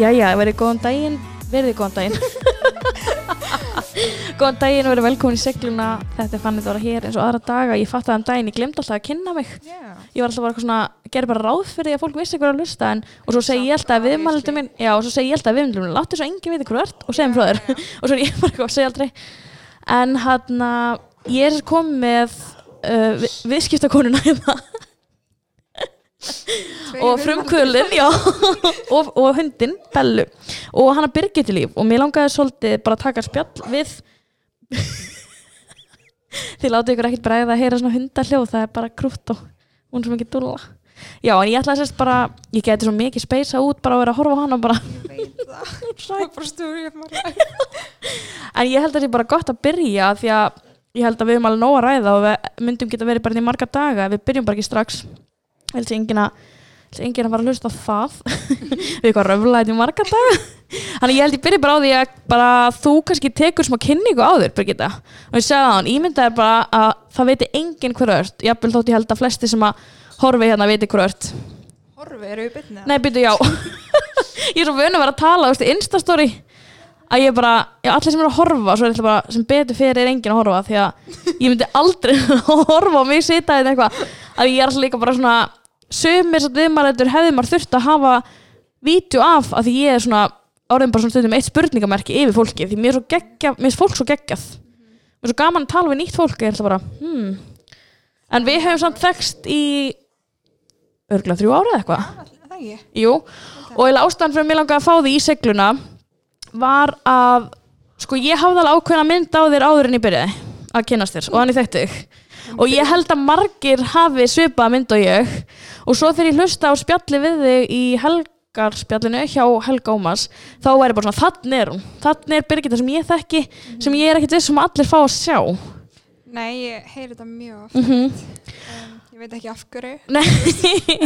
Jæja, verið góðan daginn, verið góðan daginn. Góðan daginn og verið velkomin í segluna. Þetta er fannit að vera hér eins og aðra daga. Ég fatt að um daginn, ég glemd alltaf að kynna mig. Já, Ég var alltaf bara eitthvað svona, gerði bara ráð fyrir því að fólk vissi er að lusta en, Og svo segi ég alltaf við viðmældu minn Já, og svo segi ég alltaf við viðmældu minn Láttu svo enginn vita þú ert og segjum frá þér. Og svo er ég bara eitthvað að segja aldrei. En hann ég er komið með uh, vi, viðskiptakonuna hérna og frumkvölin og, og hundin Bellu. Og hann að Birgitti líf. Og mér langaði svolítið bara að taka spjall við. Þið látið ykkur ekkert bræða að heyra svona hundarhljóð það er bara krútt og hún er svo mikið dúlla. Já en ég ætla að sérst bara ég geti svo mikið speisa út bara að vera að horfa á hann og bara er en ég held að það er bara gott að byrja því að ég held að við höfum alveg nóg að ræða og við myndum geta verið bara í marga daga. Við byrjum bara ekki strax ég held að enginn að fara að hlusta á það. Við eitthvað röflaðið í marga daga. Þannig ég held ég byrja bara á því að bara þú kannski tekur smá kynningu á þér Birgitta. Og ég segja það hann, ímyndað er bara að það veiti enginn hver ört jafnvel þótt ég held að flesti sem að horfi hérna veiti hver ört Horfi, eru við bytnið? Nei, byrju, já. Ég er svo vönu að vera að tala, þú veist, í Instastory að ég bara, já, allir sem eru að horfa svo er þetta bara, sem betur fyrir er enginn að horfa því að ég myndi aldrei horfa á mig sita eða eitthvað. Að ég er alltaf líka bara svona sömur svo viðmælendur hefði maður þurft að hafa vídeo af að því ég er svona orðin bara svona stundum eitt spurningamerki yfir fólki því mér er svo geggja, mér er fólk svo geggjað. Mér er svo gaman að tala við nýtt fólk ég er alltaf bara, hmm. En við hefum samt þekst í örgla þrjú ára eða eitthvað. Ekki. Jú, og eða ástæðan fyrir að mér langaði að fá því í segluna var að sko ég hafði alveg ákveðna mynd á þér áður en ég byrjaði að kynast þér og þannig þekktu þig og ég held að margir hafi svipað mynd og ég. Og svo þegar ég hlusta á spjalli við þig í helgarspjallinu hjá Helga Ómas þá væri bara svona þannig er hún. Þannig er Birgitta sem ég þekki sem ég er ekkert viss um að allir fá að sjá. Nei, ég heyri þetta mjög oft. mm Um, ég veit ekki af hverju.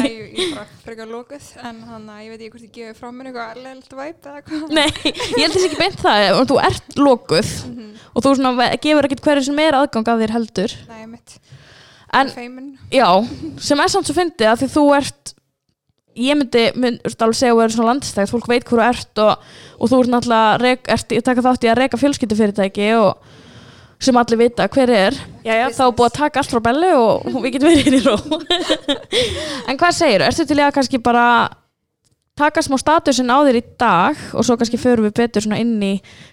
Ég, er bara frekar lókuð, en hann að ég veit ekki hvort ég gefi frá mér eitthvað leilt væp eða hvað. nei, ég held þess ekki beint það og þú ert lokuð Mhm. og þú svona gefur ekkert hverju sem er aðgang af þér heldur Nei, mitt. En-. Já, sem er samt svo fyndið að því þú ert ég myndi, myndi alveg segja að þú er svona landstækt, fólk veit þú ert og, og þú ert náttúrulega ert, taka þátt í að reka fjölskyldufyrirtæki og sem allir vita hver er já, já, þá búið að taka allt frá bellu og, við getum verið inn í ró en hvað segir, ertu til í að kannski bara taka smá statusin á þér í dag og svo kannski förum við betur svona inn í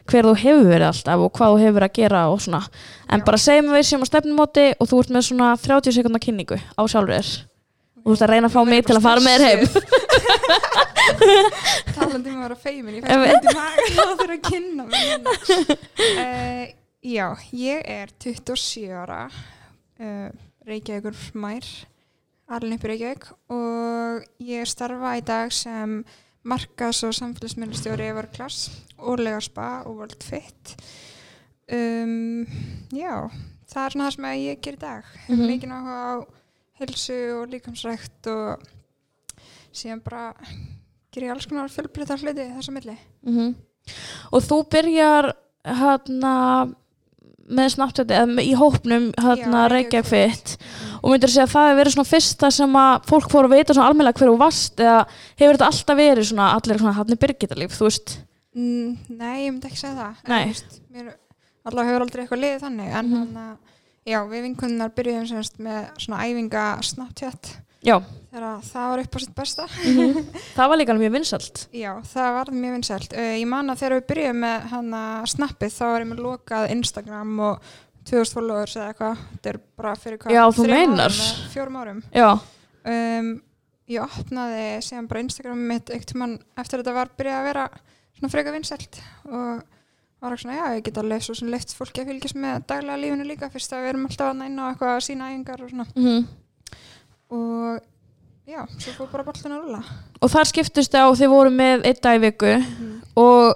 hver þú hefur verið alltaf og hvað þú hefur verið að gera og svona en Já. bara segjum við sem á stefnumóti og þú ert með svona 30 sekundar kynningu á sjálfur þér og þú ert að reyna að fá mig til að fara með þér heim Talandi um að vera feimin, ég veit. myndi maður að þurfa að kynna mig. Uh, já, ég er 27 ára, uh, Reykjavíkur mær, alveg upp í Reykjavík og ég starfa í dag sem markas- og samfélagsmiðlustjóri Everclass, Ólega Spa og World Fit. Um, já, það er svona það sem ég ger í dag. Hef Mhm. mikið áhuga á helsu og líkamsrækt og síðan bara ger ég alls konar fjölbreyta hluti þessa milli. Mhm. og þú byrjar hérna með snabbt eða í hópnum hérna Reykjavík Fit og myndir segja að það hefur verið svona fyrsta sem að fólk fór að veita svona almennilega hver þú varst eða hefur þetta alltaf verið svona allir svona hann er Birgittalíf, þú veist Mm, nei, ég myndi ekki segja það. Nei. En, veist, mér allavega hefur aldrei eitthvað liðið þannig. En mm já, við vinkunnar byrjuðum semst með svona æfinga Snapchat já, þegar það var upp á sitt besta. Mhm. það var líka mjög vinsalt Já, það var mjög vinsælt. Uh, ég man að þegar við byrjuðum með hana snappið þá ég með lokað Instagram og 2000 followers eða eitthvað. Þetta er bara fyrir hvað? Fjórum árum. já, um, ég opnaði síðan bara Instagram mitt eitt mann eftir að þetta var byrjað að vera svona freka vinsælt og var ekki svona, já, ég get alveg svo sem leitt fólki að fylgjast með daglega lífinu líka fyrst að við erum alltaf að næna á eitthvað að sína æfingar og svona mhm. Og já, svo fór bara boltin að rúla og þar skiptust á þið voru með einn dag í viku. Og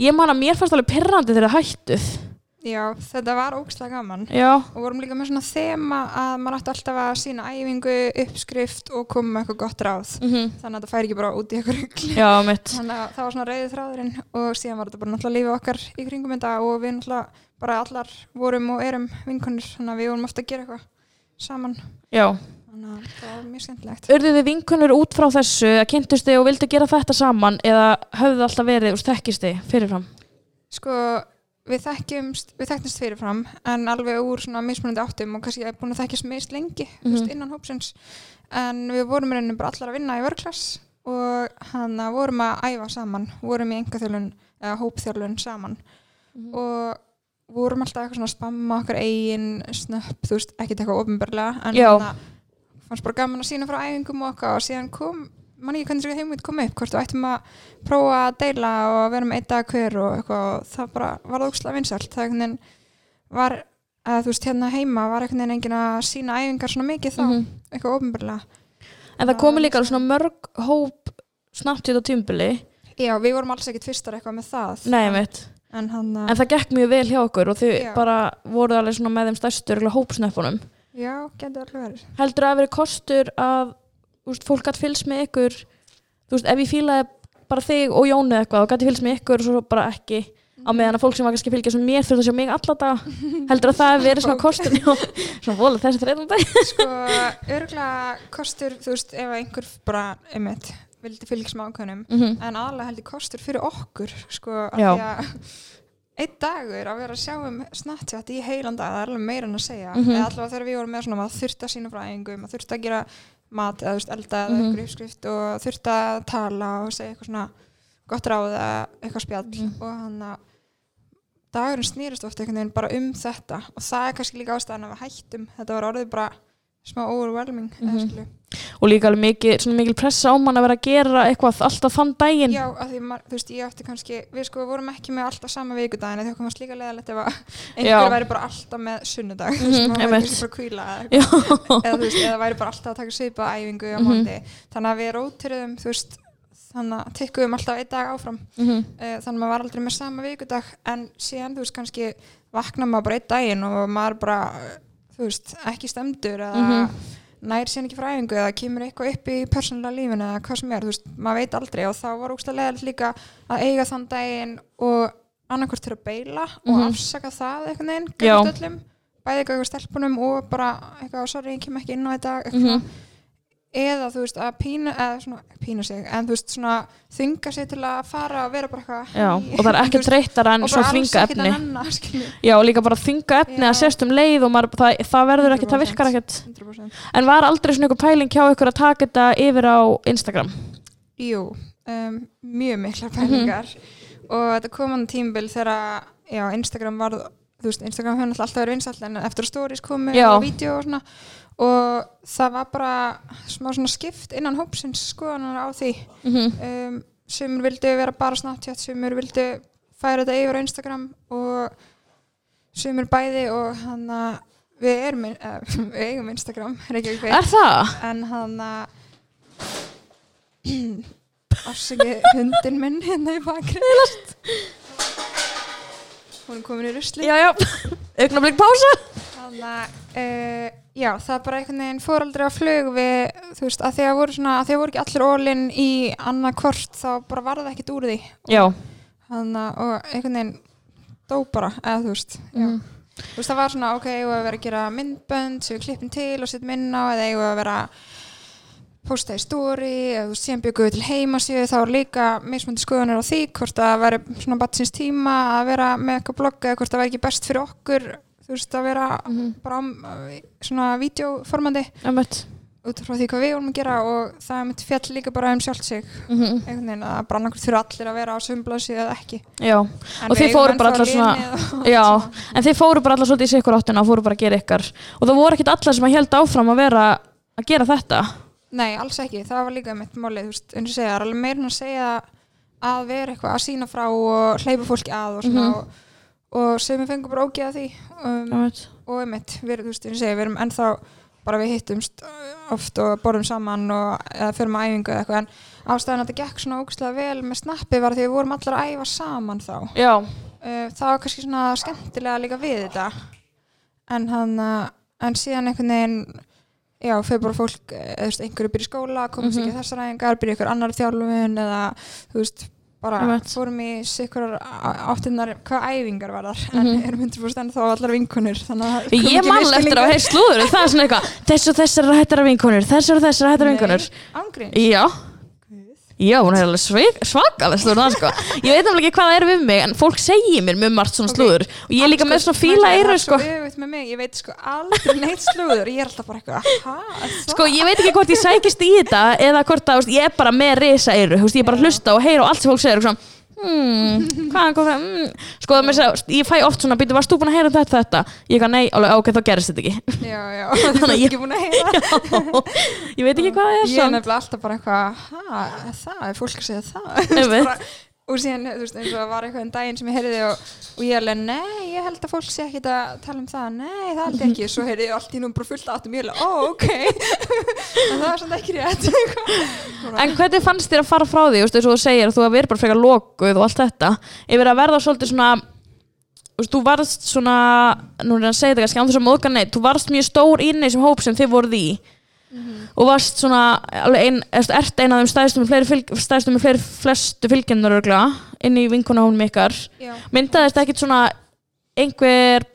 ég man að mér fannst alveg pirrandi þegar þið hættuð. Já, þetta var ógslag gaman. Já, og vorum líka með svona þema að maður ætti alltaf að sína æfingu, uppskrift og koma með eitthvað gott ráð. Mhm. þannig að þetta færi ekki bara út í eitthvað mitt þannig að það var svona reyðið þráðurinn og síðan var þetta bara náttúrulega lífið okkar í kringum þetta og við náttúrulega bara allar vorum og erum vinkonur þannig að við vorum ofta að gera eitthvað saman. Já, þannig að það var mjög skemmtilegt. Urðu þið vinkunur út frá þessu? Að kynntust þið og vildu gera þetta saman? Eða höfðu þið alltaf verið úr þekkist þið fyrirfram? sko við þekkjumst, við þekkjumst fyrirfram en alveg úr svona mismunandi áttum og kannski búin að þekkjast mist lengi mm Mhm. innan hópsins. En við vorum rauninni bara allar að vinna í vörklass og hann að vorum að æfa saman vorum í engaþjálun eða hópþjálun saman. Og vorum alltaf eitthvað svona að spamma okkar eigin snöpp, þú veist, ekkert eitthvað ofinbarlega en hann fannst bara gaman að sína frá æfingum og okkar og síðan kom mann ekki hvernig þessu heimveit kom upp hvort þú ættum að prófa að deila og vera með einn dag hver og eitthvað og það bara var það ógslag vinsælt það einhvern veginn var að þú veist hérna heima var einhvern veginn enginn að sína æfingar svona mikið þá, Mhm. eitthvað ofinbarlega En það komu líka alveg svona mörg hóp snabbt í þetta tímbili. já, við vorum alls ekkit fyrstar eitthvað með það Nei, mitt. en hann En það gekk mjög vel hjá okkur og Já. bara voruð alveg svona með þeim stærstu hópsnöppunum. Já, getur alveg verið. Heldur það að verið kostur að úst, fólk gætt fylgst með ykkur, þú veist, ef ég fílaði bara þig og Jónu eitthvað og gæti fylgst með ykkur og svo bara ekki á meðan að fólk sem var kannski að fylgja sem mér þurfti að sjá mig alla dag heldur að það hef verið svona kostur já, svona volið þessi þreitandi sko, örgulega kostur þú veist, ef einhver bara einmitt, vildi fylgjast með ákveðnum mm -hmm. en aðalega heldur kostur fyrir okkur sko, af því að einn dagur að vera að sjá um Snapchat í heilan dag, það er alveg meira en að segja Mhm. eða allavega þegar við vorum með svona maður þurfti að sína frá æfingum, maður þurfti að gera mat eða veist, elda eða Mhm. eitthvað uppskrift og þurfti að tala og segja eitthvað svona gott ráð eða eitthvað spjall Mhm. og hann að dagurinn snýrist ofta einhvern veginn bara um þetta og það er kannski líka ástæðan að við hættum þetta var orðið bara smá overwhelming mm Mhm. -hmm. og líka alveg svona mikil pressa á mann að vera að gera eitthvað alltaf þann daginn Já, af því maður, þú veist, ég átti kannski við sko vorum ekki með alltaf sama vikudaginn því okkur varst líka leðalegt ef einhver væri bara alltaf með sunnudag Mhm, þú veist, maður væri kannski bara að kvíla eða, þú veist, eða væri bara alltaf að taka svipa æfingu á Mhm. móndi, þannig að við rótiruðum þú veist, þannig að tikkuðum alltaf einn dag áfram, Mhm. uh, þannig að maður var aldrei með sama vikudag, en síðan þú veist, kannski vakna maður bara einn daginn og maður bara, þú veist, ekki stemdur eða Mhm. Nær síðan ekki frá æfingu eða kemur eitthvað upp í persónulega lífinu eða hvað sem er, þú veist, maður veit aldrei og þá var úrslag leðilegt líka að eiga þann daginn og annarkvort til að beila og Mhm. afsaka það einhvern veginn, Já. gæt öllum bæði eitthvað stelpunum og bara eitthvað, sorry, ég kem ekki inn á þetta eitthvað Mhm. svona eða þú veist að pína eða svona, pína sig, en þú veist svona þynga sig til að fara og vera bara eitthvað Já, og það er ekki treytara en og svo bara alls þvinga ekkert efni að skilju, Já, og líka bara þvinga efni Já. að sérst um leið og maður, það, það verður ekkert, það 100%. virkar ekkert 100% En var aldrei svona ykkur pæling hjá ykkur að taka þetta yfir á Instagram? Jú, um, mjög miklar Mhm. pælingar og þetta kom hann tímbil þegar já, Instagram var, þú veist, Instagram hefur náttúrulega alltaf verið vinsall en eftir að stories komu Já. og vídeo og svona og það var bara smá svona skipt innan hópsins skoðanar á því Mm -hmm. um, sumur vildu vera bara Snapchat sumur vildu færa þetta yfir á Instagram og sumur bæði og hann að við erum, eh, við eigum Instagram Reykjavík Fit. Er það? en hann að afsaki hundin minn hérna í bakri hún er komin í rusli augnablik pása hann að uh, já, það bara einhvern veginn fóraldri á flug við, þú veist, að því að voru svona að því að voru ekki allir ólinn í annað hvort þá bara var það ekkert úr því Já, hann að, og einhvern veginn dó bara, eða þú veist já. Mhm. þú veist, það var svona, ok, ég var að vera að gera myndbönd við klippum til og setjum inn á eða ég var að vera að posta í story eða þú veist, síðan byggum við til heimasíðu þá er líka mismöndi skoðanir á því hvort það væri svona batsins tíma að vera með eitthvað blogga hvort það væri ekki best fyrir okkur þú veist, að vera Mhm. bara á svona vídeoformandi emmett út frá því hvað við vorum að gera og það er mitt fjall líka bara um sjálft sig einhvern veginn að bara annarkvæmt fyrir allir að vera á sumblási eða ekki. Já, En Og þið fóruð bara allar svona- já. En þið fóru bara allar svolítið í sikkur áttina og fóru bara að gera ykkar. Og það voru ekkit allar sem að held áfram að vera að gera þetta? Nei, alls ekki, það var líka mitt málið, þú veist, eins og segja, það er alveg meira en að segja að vera eitthvað að sína frá og hleypa fólki að og svona Mhm. og, og sem við fengum bara ógeða því. Um, og einmitt, við, þú veist, og segja, við erum ennþá bara við hittumst oft og borðum saman og eða fyrir með æfingu eða eitthvað. En ástæðan að þetta gekk svona ógustlega vel með snappi var því við vorum allar að æfa saman þá. Já, uh, það var kannski svona skemmtilega líka við þetta. En hann en síðan einhvern veginn já, fyrir bara fólk, eða þú veist, einhverju byrja í skóla komast Mhm. ekki í þessar æfingar, byrja ykkur annar þjálfun eða þú veist, bara Einmitt. fórum í sikkur áttinnar hvað æfingar var þar en Mhm. erum 100% en þá allar vinkunir að Ég veislulingur. eftir að heilt slúður Það er svona eitthvað Þess og þessar hættara vinkonur Þessar og þessar hættara vinkonur Nei, ángríns Já, hún er alveg svik- svakaleg slúður það sko. Ég veit alveg ekki hvað það er við mig En fólk segir mér mjög margt svona Ok. slúður. Og ég er líka með svona fíla er sko. ég veit sko aldrei neitt slúður. Ég er alltaf bara eitthvað, Sko, ég veit ekki hvort ég sækist í þetta eða hvort að, veist, ég er bara með þú veist, ég er bara að hlusta og heyra og allt sem fólk segir og svona, hmm, hvað er komið, hmm, sko, það með þess að, ég fæ oft svona, býtu, varst þú búin að heyra þetta, þetta? Ég kann, nei, alveg, ok, þá gerist þetta ekki. Já, já, þú að ert ekki búin að heyra ég veit ekki hvað það er Ég er nefnilega alltaf bara eitthvað, hæ, það? Er fólk að segja það Og síðan, þú veist, eins og það var eitthvað en daginn sem ég heyrði og, og ég alveg, nei, ég held að fólk sé ekki að tala um það, nei, það held ekki. Svo heyrði ég allt í nú bara fullt áttum, ég alveg, ó, ok. En það var samt ekki rétt. En hvernig fannst þér að fara frá því, þú veist, eins og þú segir, þú að vera bara frekar lokuð og allt þetta, yfir að verða svolítið svona, þú veist, þú varst svona, nú er ég að segja þetta kannski, án þess að móðga neitt, þú varst mjög stór inn í þessum hóp sem þið voruð í og varst svona, ein, ert ein af þeim stæðstum með fleiri, fylg, fleiri flestu fylgjendur inn í vinkunahónum ykkar. Myndaðist ekkit svona einhver,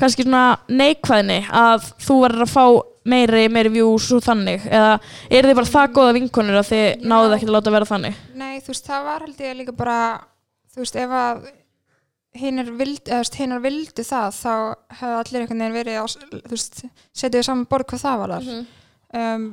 kannski svona neikvæðni að þú verður að fá meiri, meiri views og þannig, eða er þið bara það góða vinkonur að þið Já. náðuð ekki að láta vera þannig? nei, þú veist, það var held ég líka bara, þú veist, ef að veist, hinnar vildu það, þá hefði allir einhvern veginn verið á, setjuðu saman borð hvað það var þar um,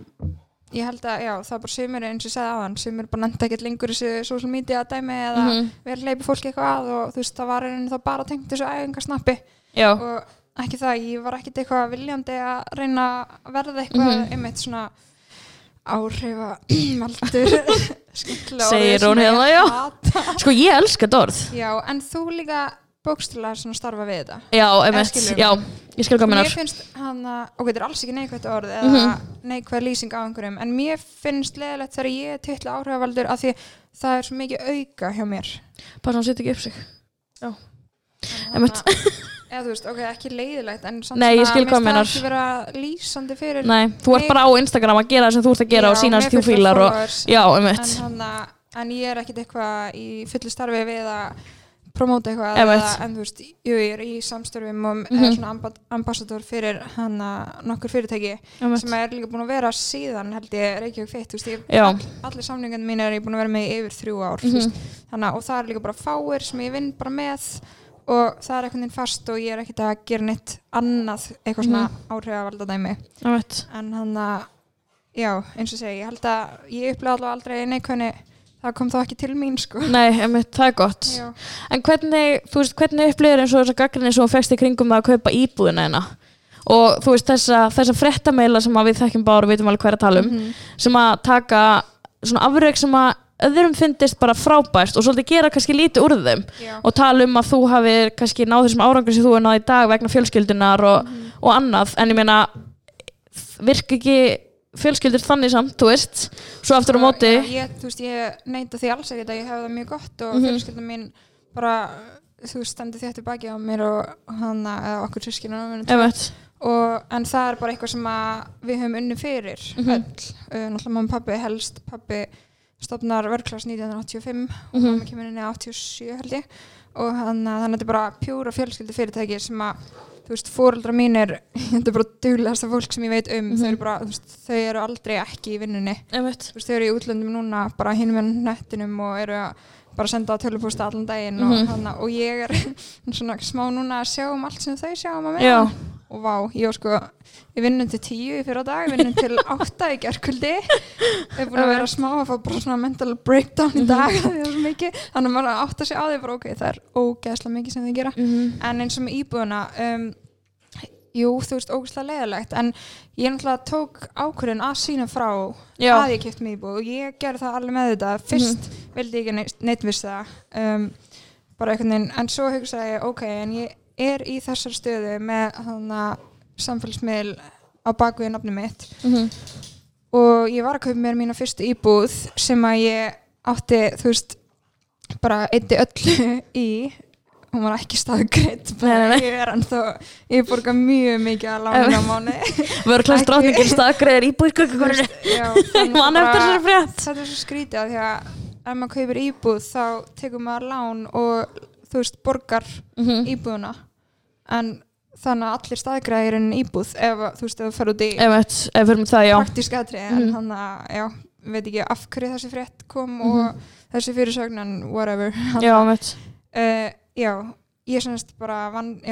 ég held að, já, það er bara sumir eins og ég segði aðan, sumir bara nefndi ekkert lengur þessu social media dæmi eða mm Mhm. vel leipi fólki eitthvað að og þú veist, það var einhvern þá bara tengt þessu æfingasnappi. Já, og ekki það, ég var ekkert eitthvað viljandi að reyna að verða eitthvað Mhm. einmitt svona áhrifa skemmtilega Segir hún hérna, já. sko ég elska þetta orð já, en þú líka bókstilega svona starfa við þetta Já, skilurðu? já, ég skil hvað mér finnst hann að, ok, þetta er alls ekki neikvægt orð eða Mhm. neikvæð lýsing á einhverjum en mér finnst leðilegt þegar ég titla áhrifavaldur af því það er svo mikið auka hjá mér Bara svona setja ekki upp sig En Einmitt. Eða þú veist, ok, ekki leiðilegt en samt Nei, ég skil mér hvað það meinar. ekki vera lýsandi fyrir Nei, þú ert Nei. bara á Instagram að gera það sem þú ert að gera og sína með þess fullt af tjúfílar og followers, Já, en, einmitt hana, en ég er ekkit eitthvað í fullu starfi við að promóta eitthvað Einmitt. eða, en þú veist, jú, ég er í samstörfum og Mhm. er svona amba ambassador fyrir hana nokkur fyrirtæki sem er líka búin að vera síðan held ég Reykjavík feitt, þú veist, ég, Já. all, allir samlingarnir mín er ég búin að vera með í yfir þrjú ár, Mhm. þú veist, þannig að og það er líka bara fáir sem ég vinn bara með og það er einhvern veginn fast og ég er ekkert að gera neitt annað eitthvað svona Mhm. áhrifavalda dæmi Einmitt. en hann að já, eins og segi, ég held að ég upplega allavega aldrei neikvæðni það kom þá ekki til mín sko Nei, einmitt, það er gott já, En hvernig, þú veist, hvernig upplifir eins og þessa gaggrinni sem þú fegst í kringum að kaupa íbúðina hérna og þú veist þessa, þessa frettameila sem að við þekkjum bara og vitum alveg hvað er að tala um Mhm. sem að taka svona afreg sem að öðrum finnist bara frábært og svolítið gera kannski lítið úr þeim já, og tala um að þú hafi kannski náð þessum árangur sem þú er náð í dag vegna fjölskyldunar og, Mhm. og annað en ég meina virka ekki fjölskyldur þannig samt, þú veist svo aftur á móti já, ég, þú veist, ég neita því alls ekkert að ég hef það mjög gott og Mhm. fjölskylda mín bara þú veist, stendur þétti baki á mér og hann eða okkur sískinu og, en það er bara eitthvað sem við höfum unni fyrir Mhm. öll, uh, náttúrulega mamma og pappi helst pappi stopnar vörklass 1985 og Mhm. mamma kemur inn í 87 held ég og þannig að þetta er bara pjúra fjölskyldu fyrirtæki sem að þú veist, fóreldra mínir þetta er bara duglegasta fólk sem ég veit um Mhm. þau, eru bara, þú veist, þau eru aldrei ekki í vinnunni veist, þau eru í útlöndum núna bara hinn með nettinum og eru að bara senda á tölupústa allan daginn Mhm. og, hana, og ég er svona smá núna að sjá um allt sem þau sjá um að Já. Og vá, ég var sko ég vinnum til tíu í fyrra dag, ég vinnum til átta í gerkvöldi ég er búin að vera smá að fá bara svona mental breakdown í dag er svo mikið, þannig að maður átta sig á því bara ok, það er ógeðslega mikið sem þau gera. Mhm. en eins og með íbúðuna um, jú, þú veist, ógeðslega leiðilegt en ég náttúrulega tók ákvörðin að sína frá Já. að ég kipti mig íbúð og ég gerði það alveg með þetta. Fyrst vildi ég ekki neitt, neitt viss það um, bara einhvern veginn, en svo hugsaði ég ok, en ég er í þessar stöðu með samfélagsmiðl á bakvið nafni mitt. Mhm. og ég var að kaupa mér mína fyrstu íbúð sem að ég átti, þú veist bara eitti öllu í. Hún var ekki staðgreitt ég er ennþá, ég borga mjög mikið að lána á mánu Vörklass Ekki- dráttningin staðgreðir í búið glukkakoninu Já, Ég þannig man að eftir þessari frétt. Þetta er svo skrítið að því að ef maður kaupir íbúð þá tekur maður lán og þú veist, borgar Mhm. íbúðuna en þannig að allir staðgræðir en íbúð ef þú veist, ef þú fer út í Ef ef við fyrir með það, já praktísk aðri en Mhm. þannig að, já, veit ekki af hverju þessi frétt kom Mhm. og þessi fyrirsögn en whatever Já, einmitt uh, já, ég semst bara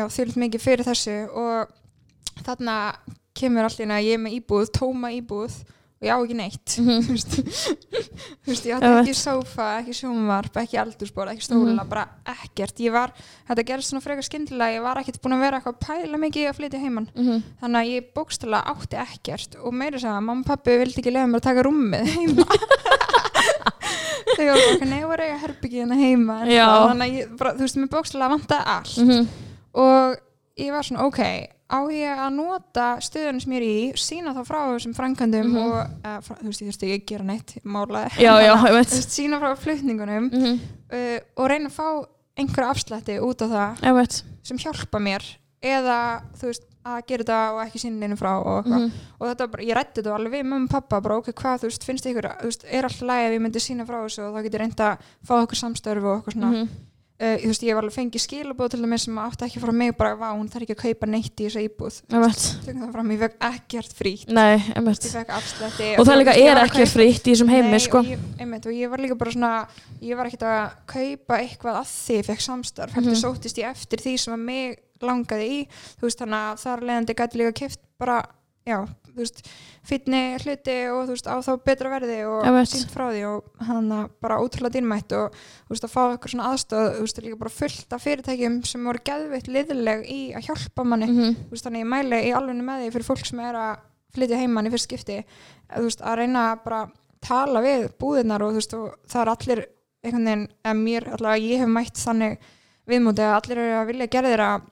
þýlt mikið fyrir þessu og þarna kemur allir að ég er með íbúð, tóma íbúð ég á ekki neitt. Þú veist, þú veist, ég átti ekki sófa, ekki sjónvarp, ekki eldurspor, ekki stóla, Mhm. bara ekkert. Ég var, þetta gerist svona frekar skyndilega ég var ekkert búin að vera eitthvað að pæla mikið að flytja heimann Mhm. þannig að ég bókstala átti ekkert og meira þess að mamma og pappi vildi ekki lefa mér að taka rúmið heima. Þau voru bara, nei, voru eiga herbyggið hérna heima? Þannig að ég bara, þú veist, mér bókstala vantaði allt. Mhm. og ég var svona, ok á ég að nota stöðun sem ég er í sína þá frá þessum framkvæmdum Mhm. og, uh, frá, þú veist, ég þurfti ekki að gera neitt veist, sína frá flutningunum Mhm. uh, og reyna að fá einhverja afslætti út á það sem hjálpa mér eða, þú veist, að gera þetta og ekki sinni einu frá og eitthvað Mhm. og þetta bara, ég rætti þetta alveg við mamma og pappa bara ok, hvað, þú veist, finnst ykkur, þú veist, er alltaf læg ef ég myndi sína frá þessu og þá getur reynda að fá okkur samstörf og eitthvað svona Mhm. Uh, þú veist, ég var alveg fengið skilabóð til dæmis sem átti ekki frá mig bara, vá, hún þarf ekki að kaupa neitt í þessa íbúð. Tökum það fram, ég fekk ekkert frítt. Nei, ég fekk afslætti Og það líka er að kaupa- frítt í þessum heimi, sko. og ég, einmitt, og ég var líka bara svona ég var ekkert að kaupa eitthvað að því ég fekk samstarf, heldur Mhm. sóttist ég eftir því sem að mig langaði í. Þú veist, þannig að þar leðandi gæti líka kipt bara, já, veist fýtni hluti og veist á þá betra verði og sínt frá því og hann bara ótrúlega dýrmætt og veist að fá eitthvað svona aðstöð líka bara fullt af fyrirtækjum sem voru geðveitt liðleg í að hjálpa manni. Þú veist, þannig ég mæli í alveg með því fyrir fólk sem er að flytja heimann í fyrst skipti að, reyna bara tala við búðirnar og og það er allir einhvern veginn, mér allavega ég hef mætt þannig viðmúti að allir eru að vilja gerðir að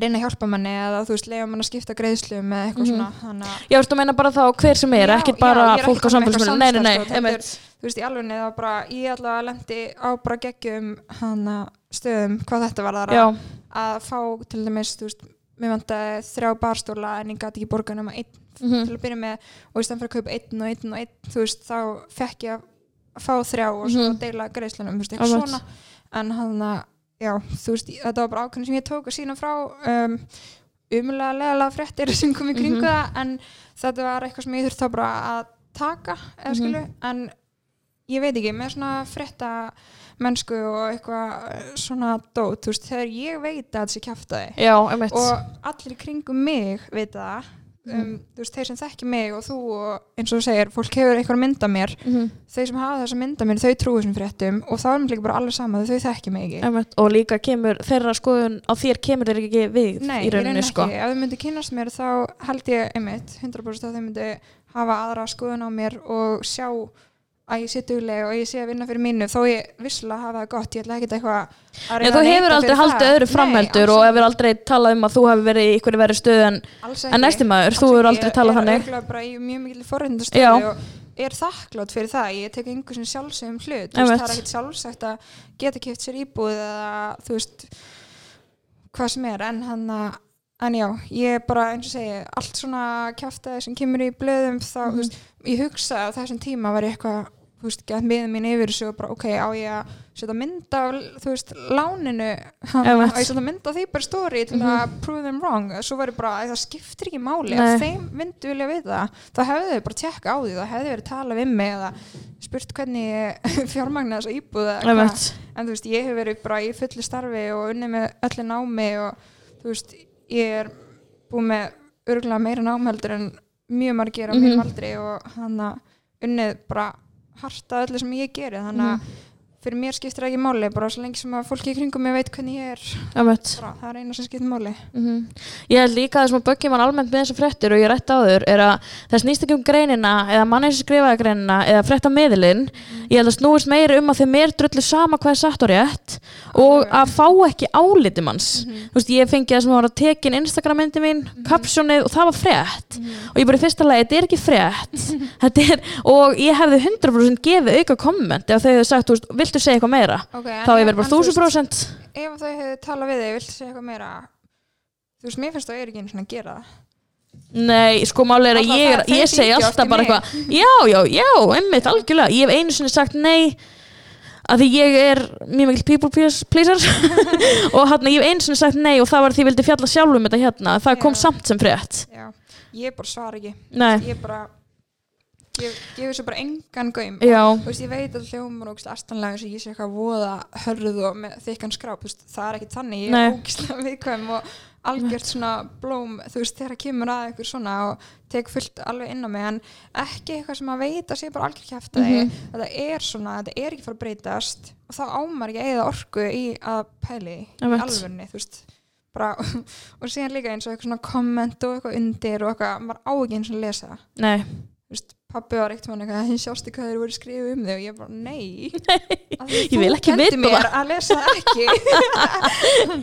reyna að hjálpa manni eða þú veist, leiða mann að skipta greiðslum eða eitthvað Mhm. svona þannig að Já, þú meina bara þá hver sem er, Já, ekkert já, bara ekki fólk á að samfélagsmiðlum Nei, nei, nei, sko, einmitt þú veist, í alveg var bara, ég allavega lendi á bara geggjum hana stöðum hvað þetta var þar Já, að fá til dæmis, þú veist, mér vantaði þrjá barstóla en ég gæti ekki borga nema einn Mhm. til að byrja með og í að kaupa einn og einn og einn þú veist, þá fekk ég að fá þrjá og svo Mhm. deila greiðslunum, þú veist, eitthvað svona en hann að, já, þú veist þetta var bara ákveðin sem ég tók að sína frá um, umulega legalega fréttir sem kom í kringu Mhm. það en þetta var eitthvað sem ég þurfti þá bara að taka, eða Mhm. skilu en ég veit ekki, með svona frétta mennsku og eitthvað eh, svona dót, þú veist, þegar ég veit að þetta sé kjaftaði já, einmitt og allir í kringum mig veit það um, þú veist, þeir sem þekki mig og þú og eins og þú segir, fólk hefur eitthvað mynd af mér. Mhm. þeir sem hafa þessa mynd af mér, þau trúi þessum fréttum og þá er mér líka bara allir sama þau þekki mig ekki. Einmitt, og líka kemur þeirra skoðun á þér kemur þeir ekki við Nei, í rauninni sko. ekki, ef þau myndi kynast mér þá held ég einmitt 100% að þau myndi hafa aðra skoðun á mér og sjá að ég sé dugleg og ég sé að vinna fyrir mínu þó ég vissulega hafa það gott, ég ætla ekki eitthvað að reyna þú að hefur neita aldrei fyrir haldið það. öðru framheldur Nei, og hefur aldrei talað um að þú hefur verið í ykkur verið stöð en, en Alls þú hefur aldrei talað þannig Ég er bara í mjög mikil Já. forreindastöðu og er þakklátt fyrir það. Ég tek einhver sem sjálfsögum hlut. Þú veist, það er ekkert sjálfsagt að geta kipt sér íbúð eða þú veist hvað sem er. En hann að En já, ég bara, eins og segi, allt svona kjaftaði sem kemur í blöðum þá, Mhm. þú veist, ég hugsa á þessum tíma var ég eitthvað, þú veist, gett miðið mín yfir þessu og bara, ok, á ég að setja mynd af, þú veist, láninu að ég setja mynd af því bara stóri til að prove them wrong svo var ég bara, það skiptir ekki máli Nei. ef þeim myndu vilja vita þá hefðu þau bara tjekka á því, það hefðu verið talað við mig eða spurt hvernig ég fjármagna þessa íbúð eða eitthvað. Einmitt. en þú veist, ég hef verið bara í fullu starfi og unnið með öllu námi og þú veist, ég er búið með örgulega meira námheldur en mjög margir á mínum Mhm. aldri og hann að unnið bara harta öllu sem ég geri þannig að fyrir mér skiptir það ekki máli bara svo lengi sem að fólki í kringum ég veit hvernig ég er. Bara, það er eina sem skiptir máli. Mhm. Ég held líka að það sem að böggjum hann almennt með þessar fréttir og ég rætti áður er að það snýst ekki um greinina eða manni sem skrifaði greinina eða frétta miðlinn ég held að snúist meiri um að þeim er drullu sama hvað er satt og rétt og að fá ekki áliti manns. Mhm. þú veist ég fengi það sem var að tekin Instagram myndi mín, kapsjónið og það var frétt. Og ég bara í fyrsta lagi, þetta er ekki er, og ég hefði 100% gefið auka komment ef þau hefði sagt, viltu segja eitthvað meira? Okay, þá ég verið bara 1000% ef þau hefur talað við þig, viltu segja eitthvað meira? Þú veist, mér finnst það er ekki einu svona að gera það. Nei, sko máli er að ég, það- ég segi alltaf bara eitthvað Já, já, já, einmitt, algjörlega. Ég hef einu sinni sagt nei að því ég er mjög mikil people pleas- pleaser. Og hann ég hef eins og sagt nei og það var því ég vildi fjalla sjálf um þetta hérna. Það kom Já. samt sem frétt. Já, ég bara svara ekki. Nei, ég bara ég gefi svo bara engan gaum. Já, Þú veist, ég veit að hljómar og astanlega eins og ég sé eitthvað voða hörð og með þykkan skráp, veist, það er ekki þannig, ég er ógislega viðkvæm og algjört svona blóm, þú veist, þegar kemur að eitthvað svona og tek fullt alveg inn á mig, en ekki eitthvað sem að veit að sé bara algjör kæft að Mhm. þetta er svona, þetta er ekki fara að breytast og þá ámar að eigða orku í að pæli í alvörni, þú veist, bara, og síðan líka eins og eitthvað svona komment og eitthvað undir og eitthvað, maður á ekki eins og lesa. Það nei. Þú pabbi var eitt mann eitthvað sjástu hvað þeir voru skrifið um þig. Og ég bara nei, því Ég vil þú ekki vita mér það. að lesa ekki.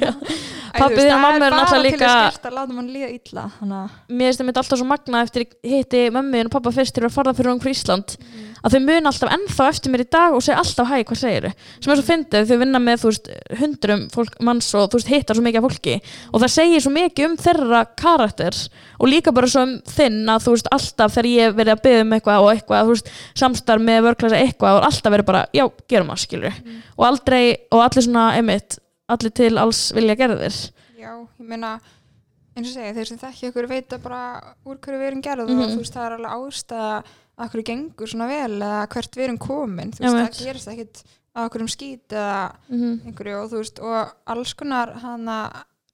Æ, Pabbi þú veist, þinn og mamma það eru er bara náttúrulega til líka- að láta mann líða illa að mér finnst það mitt alltaf svo magna eftir hitti mömmu og pappa fyrst til að fara fyrir fyrir Ísland að þau mun alltaf ennþá eftir mér í dag og segja alltaf hæ, hvað segir sem er svo fyndið, þau vinna með þú veist, hundrum fólk, manns og þú veist, hittar svo mikið af fólki. Og það segir svo mikið um þeirra karakter og líka bara svo um þinn að þú veist, alltaf þegar ég verið að byggja um eitthvað og eitthvað, þú veist, samstarf með vörklasa eitthvað og alltaf verið bara, já, gerum það, skilur og aldrei, og allir svona, einmitt allir til alls vilja gera þér já, ég meina eins og segja, þeir sem þekki okkur veita bara úr hverju við erum gerð Mhm. og þú veist, það er alveg ástæða að okkur gengur svona vel eða hvert við erum komin þú Já, veist, veit. það gerist ekkit að okkur um skít eða mm -hmm. einhverju og þú veist og alls konar hana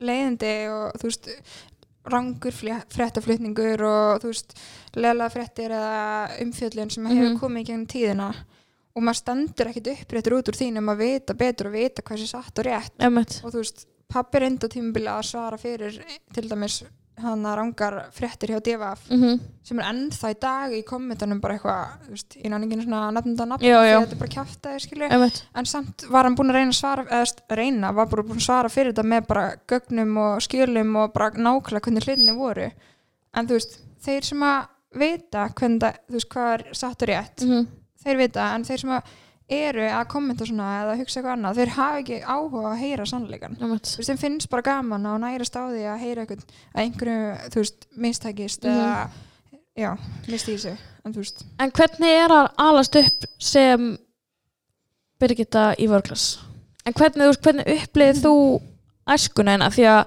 leiðindi og þú veist rangur fréttaflutningur og þú veist leila fréttir eða umfjöllun sem hefur Mhm. komið í gegnum tíðina og maður stendur ekkit uppréttur út úr því um að vita betur og vita hvað sé satt og rétt einmitt, og þú veist pappi reyndi á tímubili að svara fyrir til dæmis hana rangar fréttir hjá DFF mm sem er ennþá í dag í kommentunum bara eitthvað, þú veist, ég náttúrulega svona nafnda nafn Já, já. þetta er bara kjaftaði skilju en samt var hann búinn að reyna að svara eða reyna, var bara búinn að svara fyrir þetta með bara gögnum og skjölum og bara nákvæmlega hvernig hlutinni voru. En þú veist, þeir sem að vita hvernig það, þú veist, hvað er satt og rétt mm þeir vita, en þeir sem að eru að kommenta svona eða hugsa eitthvað annað þeir hafa ekki áhuga að heyra sannleikan þeim finnst bara gaman og nærast á því að heyra eitthvað að einhverju, þú veist, mistækist Mhm. eða, já, misti í sig en En hvernig er að alast upp sem Birgitta í vörglas? En hvernig, veist, hvernig upplifið þú æskuna hérna? Því að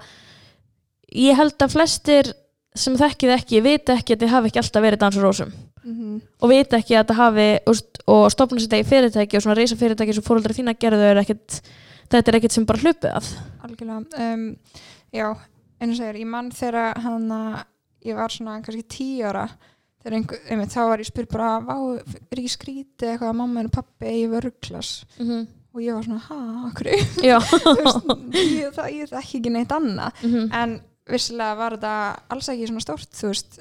ég held að flestir sem þekkið ekki, vita ekki að þið hafi ekki alltaf verið dans og mm og vita ekki að það hafi og stopna sér í fyrirtæki og svona reysa fyrirtæki sem fóruldra þína gerðu er ekkit, þetta er ekkit sem bara hlupið að. Algjörlega um, já, eins og segir, ég mann þegar hann að ég var svona kannski tíu ára þegar einhver, einmitt, þá var ég spyr bara er ekki skrítið eitthvað að mamma og pappi í vörglas mm -hmm. og ég var svona, ha, okkur ég, það, ég þekki ekki neitt annað. Mm -hmm. en vissilega var þetta alls ekki svona stórt, þú veist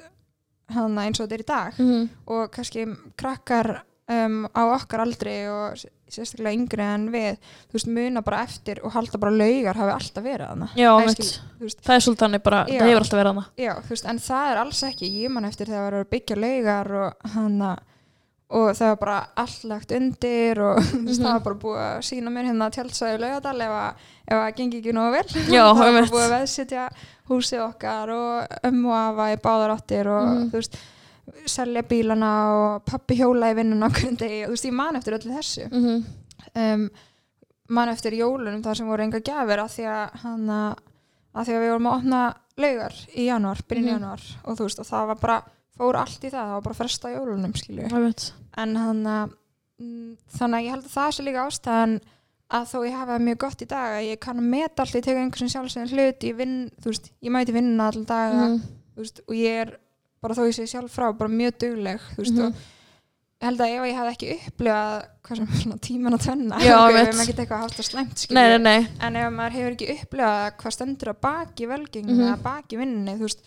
hann eins og þetta er í dag Mhm. og kannski krakkar um, á okkar aldri og sérstaklega yngri en við þú veist, muna bara eftir og halda bara laugar hafi alltaf verið hana Já, Æ, mitt. skil- þú veist, það er svolítið þannig bara, Já. það hefur alltaf verið hana já, þú veist, en það er alls ekki ég man eftir þegar það var að byggja laugar og hana og það var bara allt lagt undir og veist, Mhm. það var bara búið að sína mér hérna tjálsæði laugadal ef að, ef að gengi ekki nógu vel Já, það var búið að veðsitja húsið okkar og ömmu og afa í báðar áttir og Mhm. þú veist selja bílana og pappi hjóla í vinnun okkur degi og þú veist, ég man eftir öllu þessu mm -hmm. um, man eftir jólunum þar sem voru enga gjafir að því að hann að að því að við vorum að opna laugar í janúar, byrjun Mhm. janúar og þú veist og það var bara, fór allt í það það var bara að fresta jólunum skilju en hann að mm, þannig að ég held að það sé líka ástæðan að þó ég hafa mjög gott í dag að ég kann að meta allt, ég teka einhversin sjálfsögðin hlut ég vinn, veist, ég mæti vinnuna alltaf daga, Mhm. þú veist, og ég er bara þó ég sé sjálf frá, bara mjög dugleg veist, Mhm. og ég held að ef ég hef ekki upplifað hvað sem svona tíman að tvenna Já, við hefum ekki eitthvað það slæmt skilju. Nei, nei, nei en ef maður hefur ekki upplifað hvað stendur að baki velgengum Mhm. eða baki vinninni, þú veist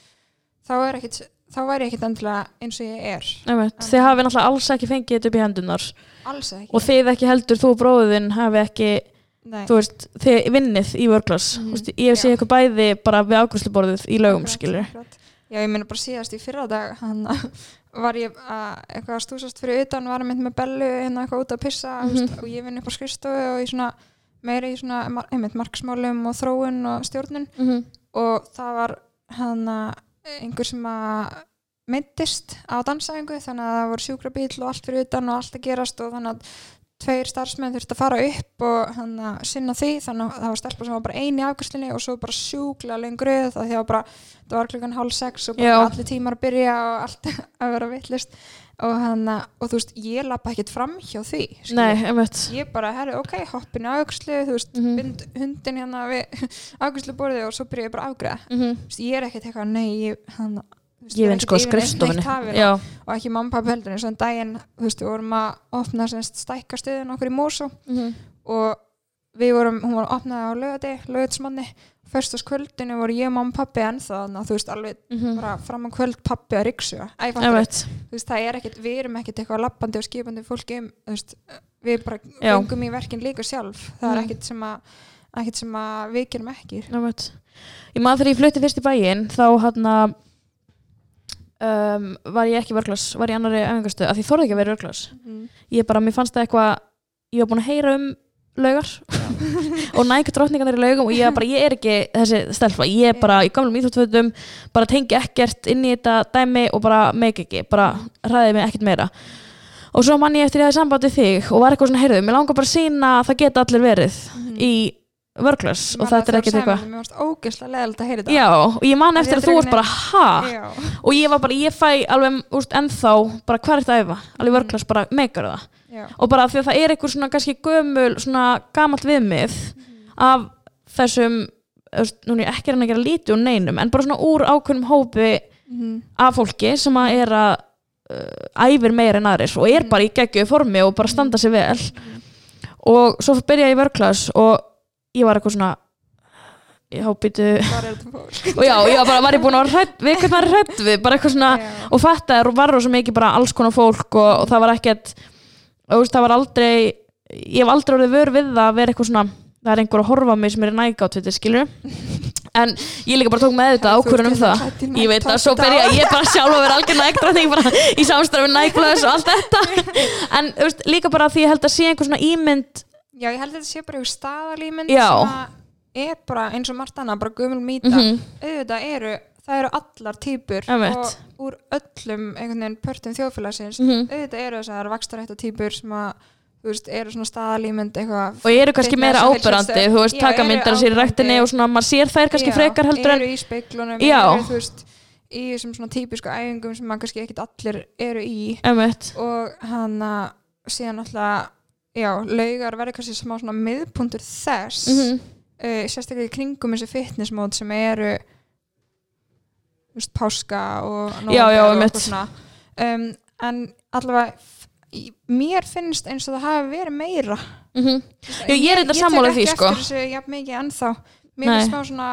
þá er ekkit, þá væri ég ekkit endilega eins og ég er. Þið hafi náttúrulega alls ekki fengið þetta upp í hendunar og þið ekki heldur, þú og bróðin hafi ekki, veist, þið vinnið í vörglas, mm. veist, ég Já. ykkur bæði bara við ákvæmsluborðið í lögum, Akkurat. Já, ég meina bara síðast í fyrra dag var ég að eitthvað að stúsast fyrir utan, var mynd með bellu hérna eitthvað út að pissa mm veist, og ég vinn upp á skrifstofu og ég svona meira í svona einmitt marksmálum og þróun og stjórnun mm -hmm. og það var hann einhver sem að meittist á dansæfingu þannig að það voru sjúkrabíl og allt fyrir utan og allt að gerast og þannig að tveir starfsmenn þurfti að fara upp og hann að sinna því þannig að það var stelpa sem var bara eini afgjörslinni og svo bara sjúkla lengrið það því að bara, það var klukkan hálf sex og bara Já. allir tímar að byrja og allt að vera vittlust og hann að, og þú veist, ég lappa ekkert fram hjá því. Nei, ég bara, herri, ok, hoppin afgjörslu þú veist, Mhm. bind hundin hérna við afgjörslu borðið og svo byrja ég bara að afgræða mm veist, ég er ekkert eitthvað, nei, ég, hann, þú ekkert sko skrifstofunni og ekki mamma pappa heldur eins og en daginn þú veist, við vorum að opna semst stækka stöðun okkur í Mosó Mhm. og við vorum, hún var opnað á lögati, lögatsmanni fyrstaskvöldinu voru ég, mamma, pappi ennþá þannig að þú veist, alveg Mhm. bara fram á kvöld pappi að einmitt þú veist, það er ekkert, við erum ekkert eitthvað lappandi og skipandi fólki um, veist, við bara Já. gungum í verkin líka sjálf það er Mhm. ekkert sem að ekkert sem að við gerum ekki. Ég maður þegar ég flutti fyrst í bæinn þá hann að um, var ég ekki vörglas, var ég annari öfingastu af því ég þorði ekki að vera vörglas. Ég bara, mér fannst það eitthvað ég var búin að heyra um laugar. Og nægur drottningarnir í laugum og ég bara, ég er ekki þessi stelfa, ég er bara í gamlum íþjóttfötum bara tengi ekkert inn í þetta dæmi og bara meik ekki, bara ræði mig ekkert meira. Og svo mann ég eftir ég hafði samband við þig og var eitthvað svona, heyrðu, mér langar bara að sína að það geta allir verið í vörglas og þetta er ekkert eitthvað mér varst ógeðslega leðilegt að heyra þetta Já, og ég man eftir að þú varst bara, ha? Já. Og ég var bara, ég fæ alveg, úrst, ennþá, bara hvað er þetta að æfa? Alveg vörglas, bara meikar það. Já. Og bara því að það er einhver svona kannski gömul, svona gamalt viðmið af þessum, ég ekki er að gera lítið úr neinum, en bara svona úr ákveðnum hópi Mhm. af fólki sem að er að uh, æfir meira en aðris og er bara í geggjöðu formi og bara standa sig vel. Og svo byrja ég vörglas og ég var eitthvað svona, þetta fólk og já, ég var bara, var ég búin að hrædd við hvernig maður hrædd við, bara eitthvað svona Já. og þetta er, var rosa mikið bara alls konar fólk og, og það var ekkert og veist, það var aldrei ég hef aldrei orðið vör við það að vera eitthvað svona það er einhver að horfa mig sem er nægátt við þetta skilur en ég líka bara tók með þetta ákvörðun um það. ég veit að svo byrja ég bara sjálf að vera algjör nægdrætning bara í samstæðu með nægblöðs og allt þetta. En veist, líka bara því ég held að sé einhver svona ímynd Já, ég held að þetta sé bara einhver staðalímynd sem er bara eins og margt annað, bara gömul mýta. Mhm. auðvitað eru, það eru allar týpur og úr öllum einhvern veginn pörtum þjóðfélagsins Mhm. auðvitað eru þessar vakstarætta týpur sem að þú veist, eru svona staðalímynd eitthvað og eru kannski meira ábyrrandi þú veist, taka myndar sér í ræktinni og svona, maður sér þær kannski Já, frekar heldur en eru í speiklunum, eru þú veist í þessum svona típisku æfingum sem maður kannski ekkit allir eru í. Emmett, og hann að síðan alltaf já, laugar verður kannski smá svona miðpuntur þess mm uh, sérstaklega í kringum þessi fitnessmót sem eru veist, páska og nóvember og eitthvað svona um, en allavega mér finnst eins og það hafi verið meira Mhm. Já, ég er þetta sammála því, sko. ég tek ekki eftir þessu jafn mikið ennþá mér Nei. finnst smá svona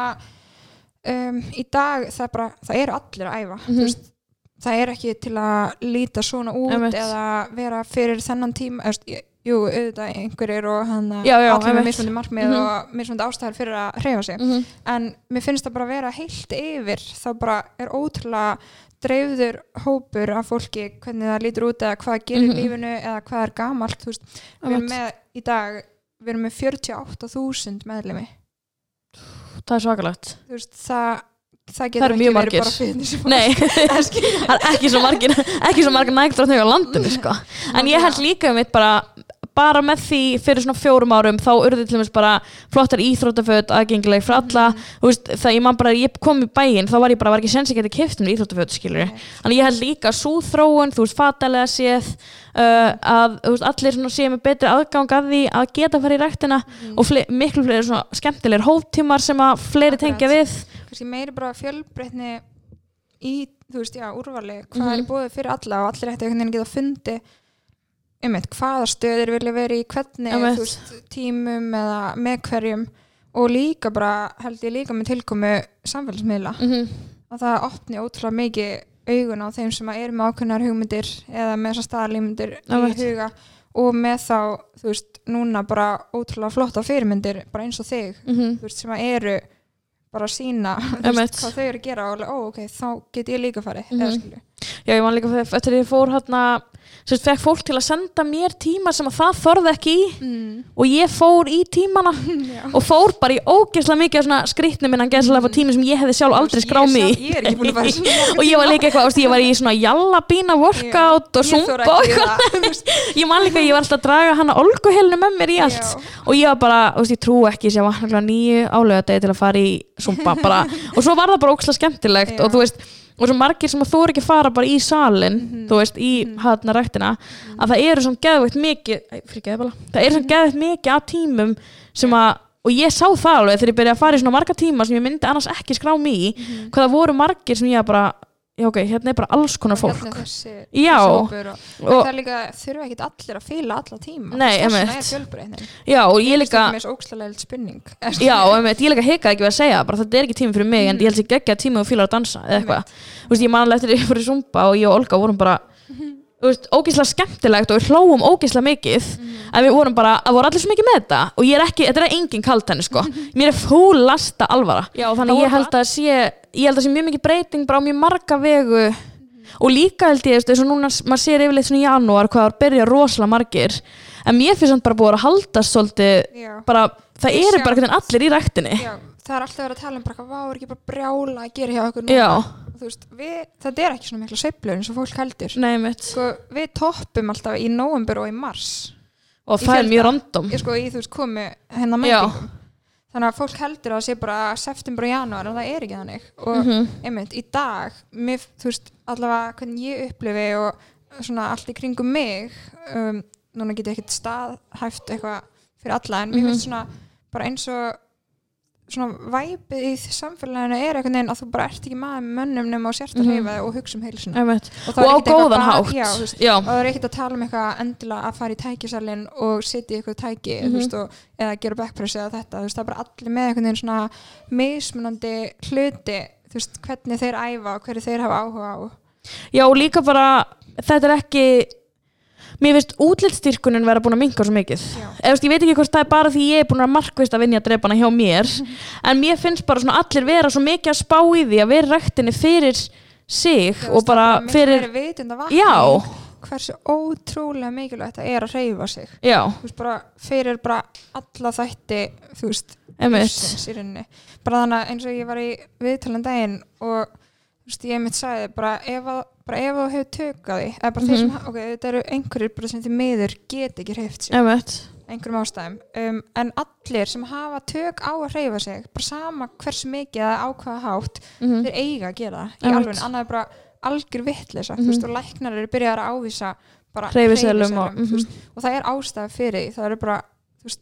um, í dag það er bara það eru allir að æfa Mhm. þú veist, það er ekki til að líta svona út Einmitt. eða vera fyrir þennan tíma eða, jú, jú, auðvitað einhverjir og hann að já, allir með mismundi markmið Mhm. og mismundi ástæðar fyrir að hreyfa sig. Mhm. en mér finnst það bara að vera heilt yfir þá bara er ótrúlega dreifður hópur af fólki hvernig það lítur út eða hvað gerir Mhm. í lífinu eða hvað er gamalt veist, við erum með í dag við erum með 48.000 meðlemi Það er veist, það það getur ekki verið bara fitness Nei, það er ekki svo margir ekki svo margir nægdráttningar á landinu sko. en ég held líka um mitt bara bara með því fyrir svona fjórum árum þá urðu til dæmis bara flottar íþróttaföt aðgengileg fyrir alla þú veist, það ég man bara, ég kom í bæinn þá var ég bara, var ekki sens að geta kipt um íþróttaföt skilur Nei. þannig ég held líka svo þróun þú veist, fatalega séð uh, að veist, allir svona séu með betri aðgang að því að geta að fara í ræktina og fle miklu fleiri svona skemmtilegir hóftímar sem að fleiri Akkurat. tengja við kannski meiri bara fjölbreytni í, þú veist, já, úrvali hvað er Mhm. í bóði fyrir alla og allir ætti veginn geta fundi eitt, hvaða stöðir vilja vera í hvernig, Einmitt. veist, tímum eða með hverjum og líka bara, held ég líka með tilkomu samfélagsmiðla, mm -hmm. að það opni ótrúlega mikið augun á þeim sem eru með ákveðnar hugmyndir eða með þessar staðalímyndir í Einmitt. huga og með þá, þú veist, núna bara ótrúlega flotta fyrirmyndir, bara eins og þig Mhm. þú veist, sem eru bara sína þú Einmitt. veist, hvað þau eru að gera og ó, ok, þá get ég líka farið Mhm. eða skilju Já, ég man líka eftir því ég fór hérna sem sagt, fekk fólk til að senda mér tíma sem að það þorði ekki í mm. og ég fór í tímana Já. og fór bara í ógeðslega mikið svona skrýtnum innan geðslega mm. tími sem ég hefði sjálf aldrei skráð mig Ég er ekki búin að fara í og ég var líka eitthvað, þú veist, ég var í svona jallabína workout og zumba og eitthvað ég man líka, ég var alltaf að draga hana olguhelnu með mér í allt Já. og ég var bara, þú veist, ég trú ekki sem var nýju álega degi til að fara í zumba bara, og svo var það bara ókslega skemmtilegt Já. og þú veist, og svo margir sem að þú er ekki að fara bara í salin, Mhm. þú veist, í mm -hmm. ræktina, að það eru svona geðveikt mikið, það eru svona geðveikt mikið af tímum sem að og ég sá það alveg þegar ég byrjaði að fara í svona marga tíma sem ég myndi annars ekki skrá mig í hvað það voru margir sem ég bara já ok, hérna er bara alls konar fólk. Hérna þessi, Já. þessi og, og, það er líka, þurfa ekkit allir að fýla alla tíma. Nei, fjölbreytnin já, og ég líka já, einmitt, ég líka hikaði ekki að segja bara þetta er ekki tími fyrir mig en ég held sér geggja tími og fílar að dansa eða eitthvað, þú veist, ég manlega eftir ég fór í Zumba og ég og Olga vorum bara þú veist, ógeðslega skemmtilegt og við hlóum ógeðslega mikið en við vorum bara, að voru allir svo mikið með þetta? Og ég er ekki, þetta er engin kalt henni sko mér er fúlasta alvara. Já, þannig að ég held að sé ég held að sé mjög mikið breyting bara á mjög marga vegu. Og líka held ég, eins og núna maður sér yfirleitt svona í janúar hvað það byrja rosalega margir. En mér finnst samt bara búið að haldast svolítið bara, það eru bara allir í ræktinni. Já, það er alltaf verið að tala um bara, hvað var ekki bara brjála að gera hjá okkur núna veist, við, þetta er ekki svona mikla sveiflur eins og fólk heldur nei sko, við toppum alltaf í november og í mars og það er fjölda. mjög random ég sko í þú veist Já. mætingum þannig að fólk heldur að það sé bara september og janúar en það er ekki þannig og Mhm. einmitt í dag mér, veist allavega hvernig ég upplifi og svona allt í kringum mig um, núna get ég ekkert staðhæft eitthvað fyrir alla en mér Mhm. finnst svona bara eins og svona væpið í samfélaginu er einhvern veginn að þú bara ert ekki maður með mönnum nema og sért að Mhm. hreyfa þig og hugsa um heilsuna. Og, og á góðan hátt. Já, veist, og það er ekkert að tala um eitthvað endilega að fara í tækisalinn og sitja í eitthvað tæki Mhm. þú veist, og, eða gera backpress eða þetta veist, það er bara allir með einhvern veginn svona mismunandi hluti hvernig þeir æfa og hverju þeir hafa áhuga á. Já og líka bara þetta er ekki mér finnst útlitstyrkunin vera búin að minka svo mikið. Já. eða ég veit ekki hvort það er bara því ég er búin að markvist að vinja drepana hjá mér en mér finnst bara svona allir vera svo mikið að spá í því að vera í ræktinni fyrir sig Þú og bara fyrir já, hversu ótrúlega mikilvægt það er að hreyfa sig. Já, veist, bara fyrir bara alla þætti þú veist, bara þannig eins og ég var í viðtalan daginn og þú veist, ég mitt sagði bara ef, að, bara ef þú hefur tökað því eða bara þeir sem, Mhm. ok, þetta eru einhverjir bara sem því miður get ekki sig einmitt einhverjum ástæðum um, en allir sem hafa tök á að hreyfa sig bara sama hversu mikið eða ákvaða hátt Mhm. þeir eiga að gera það í alveg annað er bara algjör vittleysa Mhm. þú veist og læknar eru byrjar að ávisa bara Hreyfiseðlum og- veist, og það er ástæða fyrir því það eru bara þú veist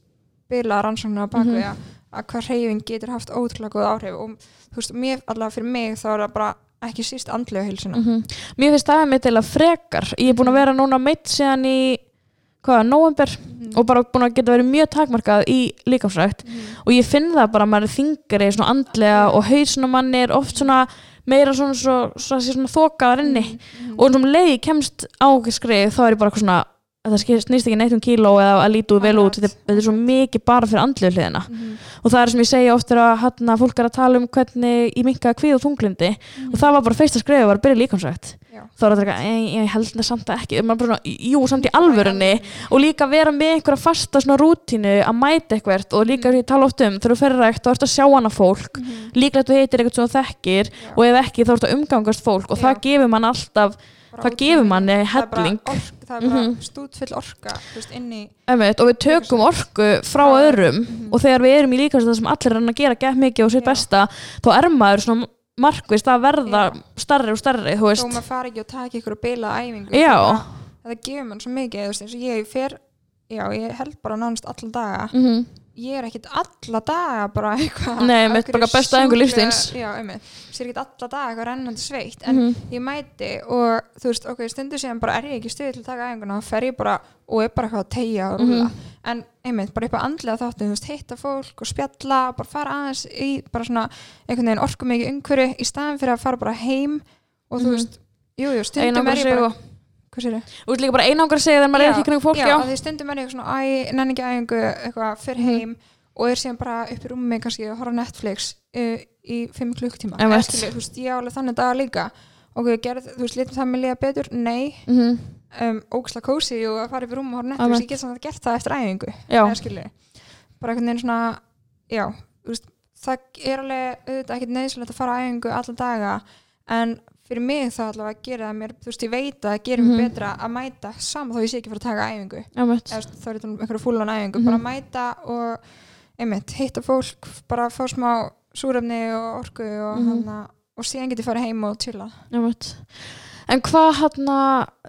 bila rannsóknar á Mhm. að, að hvað hreyfing getur haft ótrúlega góð áhrif og þú veist mér allavega fyrir mig þá er það bara ekki síst andlega hilsuna Mhm. Mér finnst það með til að frekar Ég er búin að vera núna meitt síðan í hvaða, november Mhm. og bara búin að geta verið mjög takmarkað í líkamsrækt Mhm. og ég finn það bara að maður er þingari svona andlega og hausinn á manni er oft svona meira svona, svo, svo, svo, svona þokaðar inni Mhm. og um leið ég kemst á skrið þá er ég bara svona að það snýst ekki neitt um kíló eða að lítu vel út, þetta, þetta er svo mikið bara fyrir andlegu hliðina. Mhm. og það er sem ég segja oft er að hérna, fólk er að tala um hvernig ég minkaði kvið og þunglindi og það var bara fyrsta skrifið var að byrja líkansrækt Já. þá er þetta eitthvað, "Ei, ég held það samt ekki. Maður bara svona, jú, samt í alvörunni. Og líka vera með einhverja fasta svona rútínu að mæta eitthvert. Og líka ég tala oft um þegar þú ferð rækt þá ertu að sjá hana fólk. Mhm. líklega þú heitir eitthvað sem þú þekkir. Já. og ef ekki þá ertu að umgangast fólk. Og Já. það gefur mann alltaf það gefur manni mikið. Það er bara helling. er bara Mhm. stútfull orka veist, inn í einmitt, og við tökum orku frá öðrum Mhm. og þegar við erum í það sem allir er að gera gett mikið og sitt Já. besta þá er maður svona markvist að verða starri og starri, þú veist maður fari ekki og taki ykkur og bila æfingu Já. það, gefur mann svo mikið veist, ég fer já, ég held bara nánast alla daga mm ég er ekkit alla daga bara eitthvað Nei, hverju bara besta æfingu lífsins. já, einmitt, sér ekkit alla daga eitthvað rennandi sveitt en Mhm. ég mæti og þú veist, ok, stundu síðan bara er ég ekki stuðið til að taka æfinguna þá fer ég bara og er bara eitthvað að tegja og rúla Mhm. en einmitt, bara eitthvað andlega þáttu þú veist, hitta fólk og spjalla bara fara aðeins í bara svona einhvern veginn orku mikið umhverju í staðin fyrir að fara bara heim og þú Mhm. veist, jú, jú, stundum einangra er ég sig bara og hvað sér Þú ert líka bara einangra sig þegar maður er ekki kring fólk, já, já, að því stundum er ég svona, æ, nenni ekki æfingu eitthvað, fyrir Mhm. heim og er síðan bara upp í rúmi kannski að horfa Netflix uh, í fimm klukktíma þú veist, ég á alveg þannig daga líka. Ok, gerð, þú veist, litum það með liða betur? Nei, mm um, ógisla kósi og að fara upp í rúm og horfa. Netflix, ég get samt að gert það eftir æfingu Já, bara einhvern veginn svona já, veist, það er alveg auðvitað ekkert neðsynlegt að fara æfingu alla daga en fyrir mig þá allavega gerir það mér, þú veist, ég veit að það gerir mér Mhm. betra að mæta saman þó ég sé ekki fara að taka æfingu eða þá er þetta um einhverju fúlan æfingu Mhm. bara mæta og einmitt, hitta fólk, bara fá smá súrefni og orku og, Mhm. hana, og síðan get ég farið heim og einmitt En hvað hann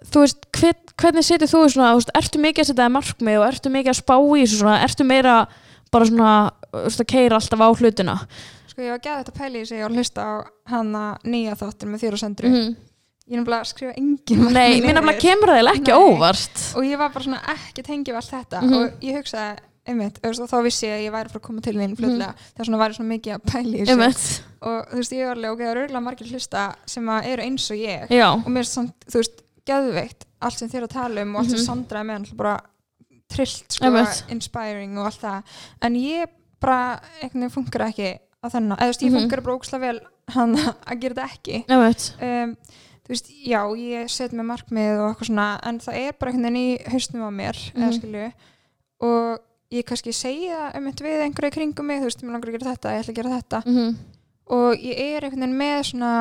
þú veist, hvern, hvernig setur þú svona, þú veist, ertu mikið að setja það markmið og ertu mikið að spá í þessu svona, ertu meira bara svona, þú veist, að keira alltaf á hlutina? Sko ég var gæðið þetta pæli í sig og hlusta á hana nýja þáttin með þér og sendru Mhm. ég er nefnilega að skrifa engin Nei, mér niður. kemur það ekki Nei. óvart. Og ég var bara svona ekki tengið allt þetta. Mhm. og ég hugsaði, einmitt, og þá vissi ég að ég væri frá að koma til þín fljóðlega þess vegna væri svona mikið að pæli í sig Einmitt, og þú veist, ég var alveg, ok, það eru örgulega margir hlusta sem eru eins og ég. Já, og mér er samt, þú veist, geðveikt allt sem þér að tala um og allt sem Mhm. Sandra er með bara trillt, sko, inspiring og allt það, en ég bara einhvern veginn funkar ekki á þennan eða þú veist, ég funkar bara ókslega vel hann að gera þetta ekki. Einmitt. Um, þú veist, já, ég set með markmið og eitthvað svona, en það er bara einhvern veginn í hausnum á mér, eða Mhm. skilju og ég kannski segja um þetta við einhverju í kringum mig, þú veist, mér langar að gera þetta ég ætla að gera þetta. Mhm. og ég er einhvern veginn með svona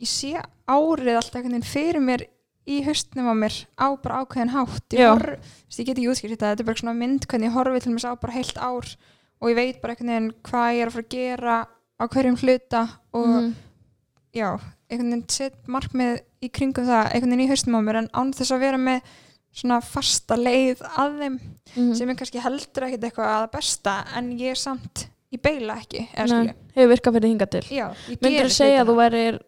ég sé árið alltaf einhvern veginn fyrir mér í hausnum á mér á bara ákveðin hátt. Ég, Já. hor, þú veist, ég get ekki útskýrt þetta, þetta er bara svona mynd hvernig ég horfi til mér á bara heilt ár og ég veit bara einhvern veginn hvað ég er að fara að gera á hverjum hluta og Mhm. já, einhvern veginn set markmið í kringum það, einhvern veginn í haustum á mér en án þess að vera með svona fasta leið að þeim Mhm. sem er kannski heldur ekkert eitthvað að besta en ég er samt, ég beila ekki Nei, hefur virkað fyrir hingað til já, ég myndur geri þú segja að þú værir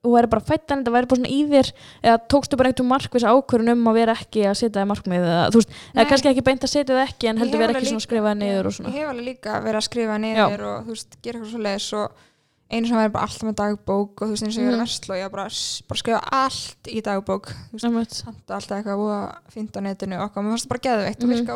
þú væri bara fætt en þetta væri bara svona í þér eða tókstu bara einhvern markvis ákvörun um að vera ekki að setja það markmið eða, veist, eða kannski ekki beint að setja það ekki en heldur vera ekki svona líka- skrifað niður og ég hef alveg líka verið að skrifa niður og þú veist, gera eitthvað svo leiðis og einu sem væri bara alltaf með dagbók og þú veist eins og ég er Mhm. að versla og ég bara, bara skrifa allt í dagbók þú veist, handa alltaf eitthvað voða fínt á netinu og mér fannst það bara geðveikt Mhm. og virka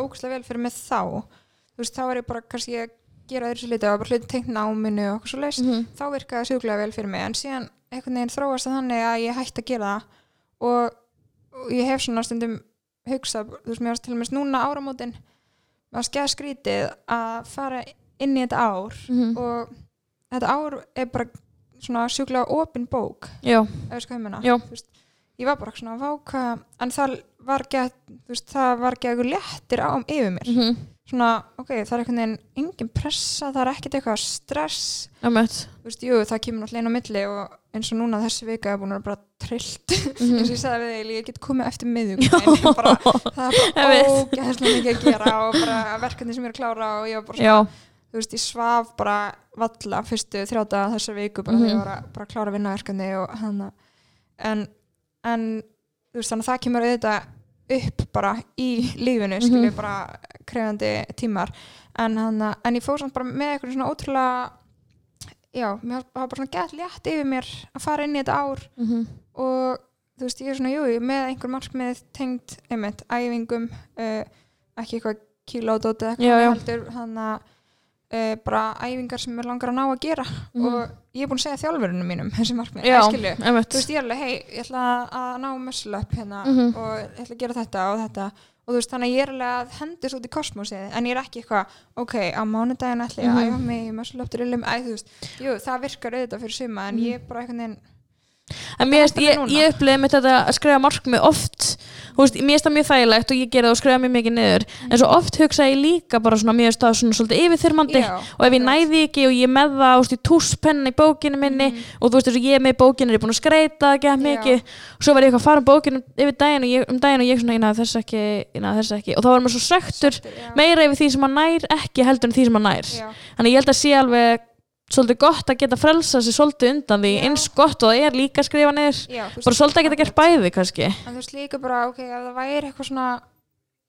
bara kannski að gera þessu liti og bara hluti tengt náminu og okkur svo leiðis Mhm. þá virkaði sjúklega vel fyrir mig en síðan einhvern veginn þróast það þannig að ég hætti að gera það og, og ég hef svona stundum hugsað, þú veist, mér varst til og með núna áramótin mér varst geða skrítið að fara inn í þetta ár Mhm. og þetta ár er bara svona sjúklega opin bók ef við skoðum hérna Já. Þú veist, ég var bara svona váka en það var gett þú veist, það var gett eitthvað léttir á yfir mér Mhm. svona, ok, það er einhvern veginn engin pressa, það er ekkert eitthvað stress þú veist, jú, það kemur náttúrulega inn á milli og eins og núna þessi vika er búin að bara trillt. Mhm. eins og ég sagði við þig, ég get komið eftir bara, það er bara ógæðslega mikið að gera og bara verkefni sem ég er að klára og ég var bara svona, þú veist, ég svaf bara valla fyrstu þrjáta þessa viku bara þegar Mhm. ég var að bara klára vinnaverkefni og hann en, en þú veist, þannig að það kemur auðvitað upp bara í lífinu, skilju Mhm. bara krefandi tímar. En, hann, en ég fór samt bara með eitthvað svona ótrúlega já, mér var bara svona gett létt yfir mér að fara inn í þetta ár Mhm. og þú veist, ég er svona, jú, ég er með einhver markmið tengt, einmitt, æfingum uh, ekki eitthvað kílódóti eða eitthvað heldur hann að uh, bara æfingar sem mér langar að ná að gera Mhm. og ég er búin að segja þjálfurinn mínum þessi markmið, já, ég skilju þú veist, ég er alveg, hei, ég ætla að ná muscle up hérna Mhm. og ég ætla að gera þetta og þetta og þú veist, þannig að ég er alveg að hendis út í kosmosið en ég er ekki eitthvað, ok, á mánudaginn ætla ég að Mhm. æfa mig í jú, það virkar auðvitað fyrir suma en Mhm. ég er bara veginn En mér, ég, ég upplifði mitt þetta að skrifa markmið oft veist, mér finnst það mjög þægilegt og ég gera það og skrifa mjög mikið niður. En svo oft hugsa ég líka bara svona finnst það svona svolítið yfirþyrmandi Já, og ef ég næði ekki og ég með það veist, í túspenna í bókinu minni Mhm. og þú veist þess að ég með bókinu er búin að skreita ekki Já. mikið. Og svo var ég eitthvað að fara um bókinu yfir daginn og ég, um daginn og ég svona, ég næði þess ekki ég næði þess ekki. Og þá var maður svo söktur meira yfir því sem maður nær ekki heldur en því sem maður nær. Þannig ég held að sé alveg svolítið gott að geta frelsa sig svolítið undan því Já. eins gott og það er líka að skrifa niður veist, bara svolítið að geta gert bæði kannski en þú veist líka bara, ok, ef það væri eitthvað svona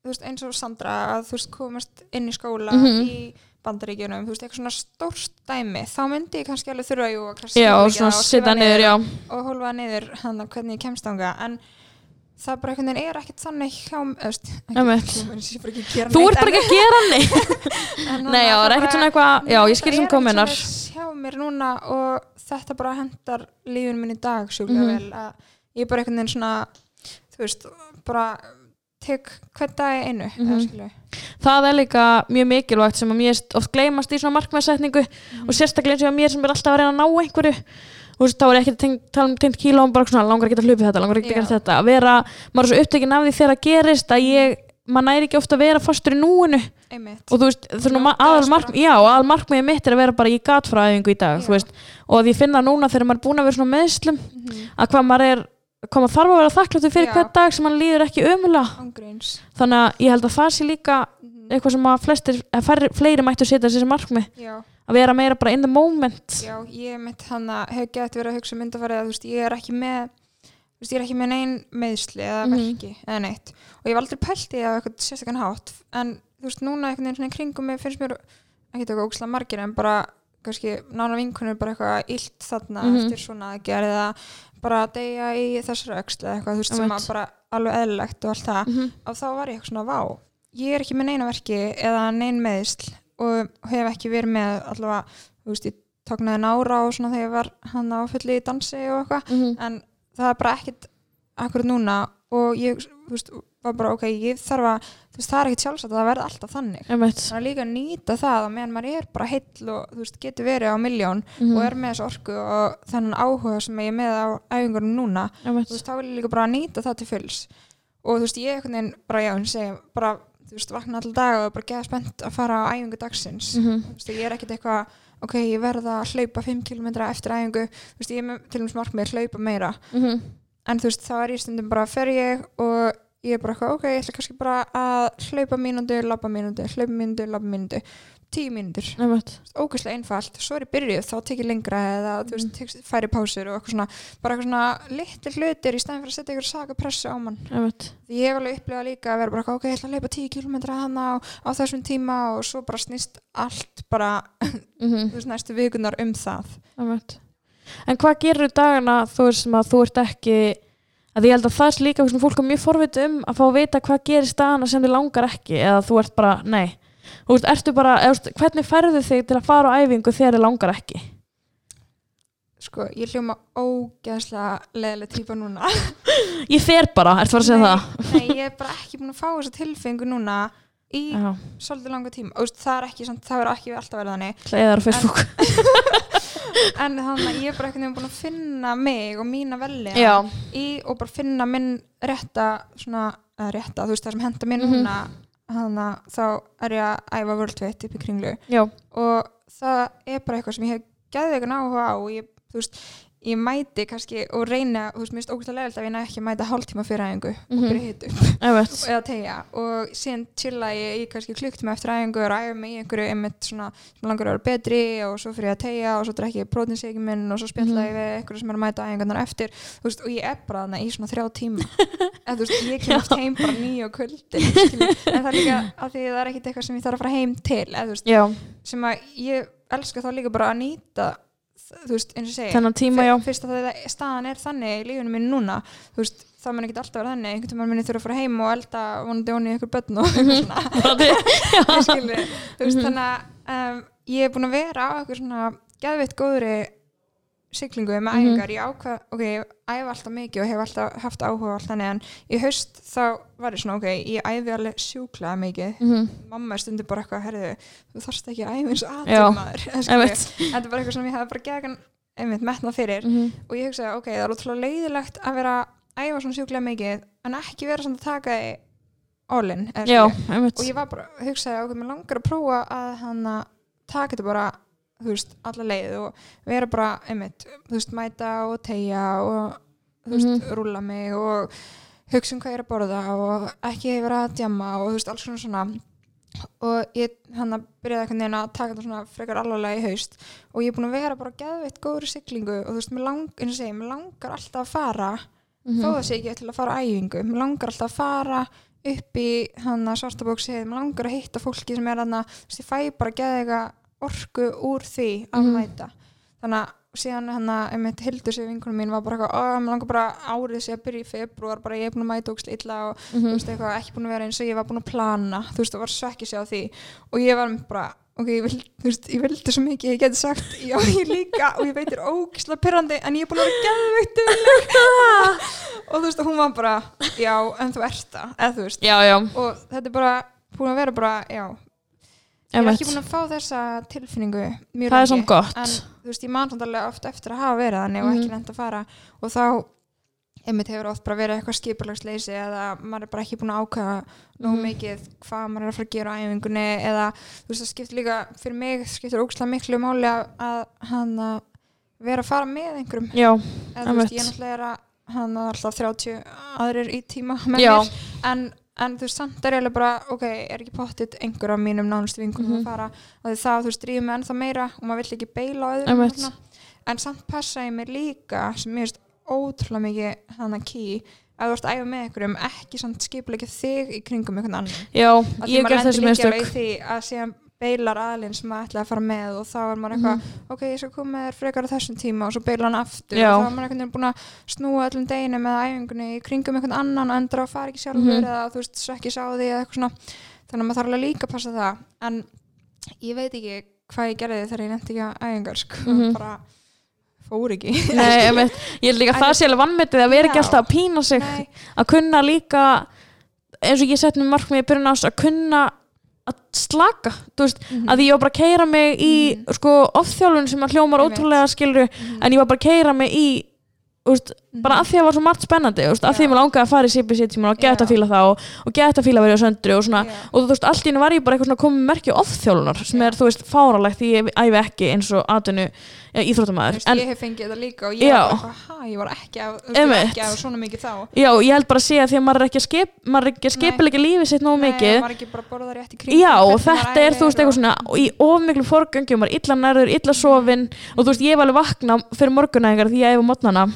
þú veist, eins og Sandra að þú veist, komast inn í skóla Mhm. í bandaríkjunum, þú veist, eitthvað svona stórt dæmi, þá myndi ég kannski alveg þurfa jú, að já, og svona skrifa niður, já og hólfa niður hann hvernig ég kemst ánga en það bara einhvern veginn er ekkert þannig hjá þú ert bara ekki að gera neitt Nei, já, það er ekkert svona eitthvað Já, ég skil sem kominar hjá mér núna og þetta bara hendar lífinu minn í dag sjúklega Mhm. vel að ég bara einhvern veginn svona þú veist, bara tek hvern dag einu Mhm. það er líka mjög mikilvægt sem að mér oft gleymast í svona markmæðsetningu Mhm. og sérstaklega eins og mér sem er alltaf að reyna að ná einhverju Þú veist, þá er ekki að tala um tengt kíló bara svona, langar ekki að hlupið þetta, langar ekki að gera þetta. Að vera, maður er svo upptekinn af því þegar það gerist að ég, maður næri ekki ofta að vera fastur í núinu. Einmitt. Og þú veist, aðal þess mark, bara. já, aðal markmiðið mitt er að vera bara ég gat frá æfingu í dag, veist. Og að ég finna núna þegar maður er búin að vera svona meðslum Mhm. að hvað maður er, maður þarf að vera þakkláttur fyrir hvern dag sem maður líður ekki ömulega þannig að ég held að það sé líka Mhm. eitthvað sem að flestir, að fleiri mættu setja þessi markmið, já, að vera meira bara in the moment já, ég mitt hann að hef gett verið að hugsa um myndafærið að þú veist, ég er ekki með þú veist, ég er ekki með neinn meðsli eða Mhm. verki eða neitt og ég hef aldrei pælt í það á eitthvað sérstakann hátt en þú veist, núna einhvern veginn svona kringum mig finnst mér ekki eitthvað ókslega margir en bara kannski nána vinkunir bara eitthvað illt þarna Mhm. eftir svona aðgerð eða bara að deyja í þessari öxl eða eitthvað, þú veist, sem að bara alveg eðlilegt og allt það mm og þá var ég eitthvað svona vá ég er ekki með neina verki eða nein meðsl og hef ekki verið með allavega, þú veist, ég tóknaði nára og svona þegar ég var hann á fulli í dansi og eitthvað, -hmm. en það er bara ekkit akkurat núna og ég, þú veist, var bara ok, ég þarf að þú veist, það er ekkit sjálfsagt að það verði alltaf þannig. Þannig að líka nýta það að meðan maður er bara heill og þú veist, getur verið á miljón Mhm. og er með þessu orku og þennan áhuga sem ég er með á æfingunum núna. Þú veist, þá vil ég líka bara nýta það til fulls. Og þú veist, ég veginn bara, já, hún segja, bara, þú veist, vakna alltaf dag og er bara geða spennt að fara á æfingu dagsins Mhm. þú veist, ég er ekkert eitthvað ok, ég verða að hlaupa 5 km eftir æfingu, þú veist, ég er með til dæmis markmið að hlaupa meira, Mhm. en þú veist, þá er ég stundum bara, fer ég og ég er bara ok, ég ætla kannski bara að hlaupa mínútu, labba mínútu, hlaupa mínútu, labba mínútu, 10 mínútur. Ógæslega einfalt, svo er ég byrjuð þá tek ég lengra eða þú veist, tek, færi pásur og eitthvað svona, bara eitthvað svona litli hlutir í stæðin fyrir að setja ykkur saka pressu á mann. Ég hef alveg upplifað líka að vera bara ok, ég ætla að leipa 10 km hana á, á þessum tíma og svo bara snýst allt bara, Mhm. þú veist, næstu vikunar um það. Einmitt. En hvað gerur dagana þú veist sem að þú ert ekki að ég held að það er líka fólk er mjög forvitið um að fá að vita hvað gerist dagana sem þið langar ekki eða þú ert bara, nei þú veist, ertu bara, þú veist, hvernig færðu þig til að fara á æfingu þegar þið langar ekki? Sko, ég hljóma ógeðslega leðileg típa núna. Ég fer bara, ertu bara að segja Nei, það? nei, ég er bara ekki búin að fá þessa tilfengu núna í Já, svolítið langa tíma, og veist, það er ekki, samt, það er ekki alltaf verið þannig. Hlæðar á Facebook. En þannig að ég er bara einhvern veginn búin að finna mig og mína velja í og bara finna minn rétta svona, rétta, þú veist það sem henda mér Mhm. núna að þá er ég að æfa World Fit upp í kringlu já, og það er bara eitthvað sem ég hef gæðið eitthvað áhuga á. Og ég, þú veist, ég mæti kannski og reyna, þú veist, mér finnst ógæslega leiðilegt að ég næ ekki að mæta hálftíma fyrir æfingu Mhm. og byrja hitu einmitt eða tegja og síðan chilla ég í kannski klukktíma eftir æfingu og æfa mig í einhverju einmitt svona sem langar að vera betri og svo fyrir ég að tegja og svo drekki ég prótinsíki minn og svo spjalla Mhm. ég við einhverju sem er að mæta æfingarnar eftir. Veist, og ég er bara þarna í svona þrjá tíma. Eða þú veist, ég kem oft heim bara nýju og skilur. en það er líka að því það er ekkit eitthvað sem ég þarf að fara heim til þú veist, sem að ég elska þá líka bara að nýta þú veist, eins og segi þennan tíma, já. fyrst að það, staðan er þannig í lífunum minn núna þú veist, það mun ekki alltaf vera þannig. Einhvern tímann mun ég þurfa að fara heim og elda vonandi onni ykkur börn og eitthvað svona. Þú veist, Mhm. þannig að um, ég er búin að vera á eitthvað svona geðveitt góðri siglingu með Mhm. æfingar, ég ákvað ok, ég æfa alltaf mikið og hef alltaf haft áhuga á allt þannig en í haust þá var ég svona ok, ég æfi alveg sjúklega mikið. Mhm. mamma er stundir bara eitthvað, herðu þú þarfst ekki að æfa eins aðtömaður Einmitt. Þetta er bara eitthvað sem ég hefði bara gegan einmitt metnað fyrir. Mhm. og ég hugsaði, ok, það er ótrúlega leiðilegt að vera að æfa svona sjúklega mikið en ekki vera svona að taka því all-in og ég var bara, hugsaði, ok, mér langar að prófa að hann að taka þetta bara þú veist, alla leið og vera bara, einmitt, þú veist, mæta og tegja og, þú veist, Mhm. rúlla mig og hugsa um hvað ég er að borða og ekki vera að djama og þú veist, alls svona svona og ég hann að byrjaði einhvern veginn að taka þetta svona frekar alvarlega í haust og ég er búin að vera bara geðveitt góður í siglingu og þú veist, mér lang, segi, langar alltaf að fara Mhm. þó það sé ekki til að fara æfingu mér langar alltaf að fara upp í hann að svartabóksið, mér langar að hitta fólki sem er hann að, þú veist, ég fæ bara geðega orku úr því að Mhm. mæta þannig að síðan hérna, einmitt Hildur sér vinkunum mín var bara eitthvað, að mér langar bara árið sér að byrja í februar, bara ég er búin að mæta ógst illa og Mhm. þú veist, eitthvað, ekki búin að vera eins og ég var búin að plana, þú veist, og var svekki sig á því og ég var bara, ok, ég, vil, þú veist, ég vildi svo mikið, ég geti sagt já, ég líka, og ég veitir ógislega pyrrandi, en ég er búin að vera geðveikt dugleg. og þú veist, hún var bara já, en þú ert það, eða þú veist já, já, og þetta er bara búin að vera bara, já ég er ekki búin að fá þessa tilfinningu mjög það er samt gott. en þú veist, ég man samt alveg oft eftir að hafa verið þannig og Mhm. ekki reynd að fara. Og þá einmitt hefur oft bara verið eitthvað skipulagsleysi eða maður er bara ekki búin að ákvæða nóg Mhm. mikið hvað maður er að fara að gera á æfingunni eða þú veist, það skiptir líka fyrir mig skiptir ógslag miklu máli að, að hann að vera að fara með einhverjum. Já, eða þú veist, ég er náttúrulega er að hann að alltaf 30 aðrir í tíma með mér en, en þú veist, samt er ég alveg bara ok, er ekki pottitt einhver af mínum nánustu vinkunum Mhm. að fara? Og því það, þú veist, drýfum mig ennþá meira og maður vill ekki beila á öðrum en samt passa ég mér líka sem mér finnst ótrúlega mikið hann að ký að þú að æfa með einhverjum ekki samt skipulegja þig í kringum einhvern annan. Já, ég ger þessi mistök beilar aðlinn sem maður ætlaði að fara með og þá er maður eitthvað, ok, ég skal koma með þér frekar á þessum tíma og svo beilar hann aftur. Já. og þá er maður veginn búin að snúa öllum deginu með æfingunni í kringum einhvern annan og endur á að fara ekki sjálfur Mhm. eða þú veist, svekki sá því eða eitthvað svona. Þannig að maður þarf alveg líka að passa það. En ég veit ekki hvað ég gerði þegar ég nefndi ekki að æfingar sko, Mhm. bara fór ekki. Nei, einmitt, ég held líka að það sé alveg vannmetið að vera ekki alltaf að pína sig. Nei, að kunna líka eins og ég sett mér markmið í byrjun ás að kunna að slaka þú veist, Mhm. að því ég var bara að keira mig í Mhm. sko ofþjálfun sem að hljómar ótrúlega skilru Mhm. en ég var bara að keira mig í úst, bara að því að það var svo margt spennandi úst, að því að mér langaði að fara í tíma og geta að fíla það og, og geta að fíla að vera á söndru og svona og þú veist, allt í hennu var ég bara eitthvað svona komið merki ofþjálfunar sem er, þú veist, fáralegt því ég æfi ekki eins og atvinnu veist, en ég hef fengið þetta líka og ég Já. var bara ha, ég var ekki að, veist, ég ekki að svona mikið þá. Já, ég held bara að segja því að maður er ekki að skip maður er ekki að skipilegja lífið sitt nógu mikið. maður ekki bara borða rétt í kring Já, þetta er, þú veist, eitthvað svona í of miklu forgangi og maður er illa nærður, illa sofin og þú veist, ég var alveg vakna fyrir morgunæðingar því ég æfa mótnana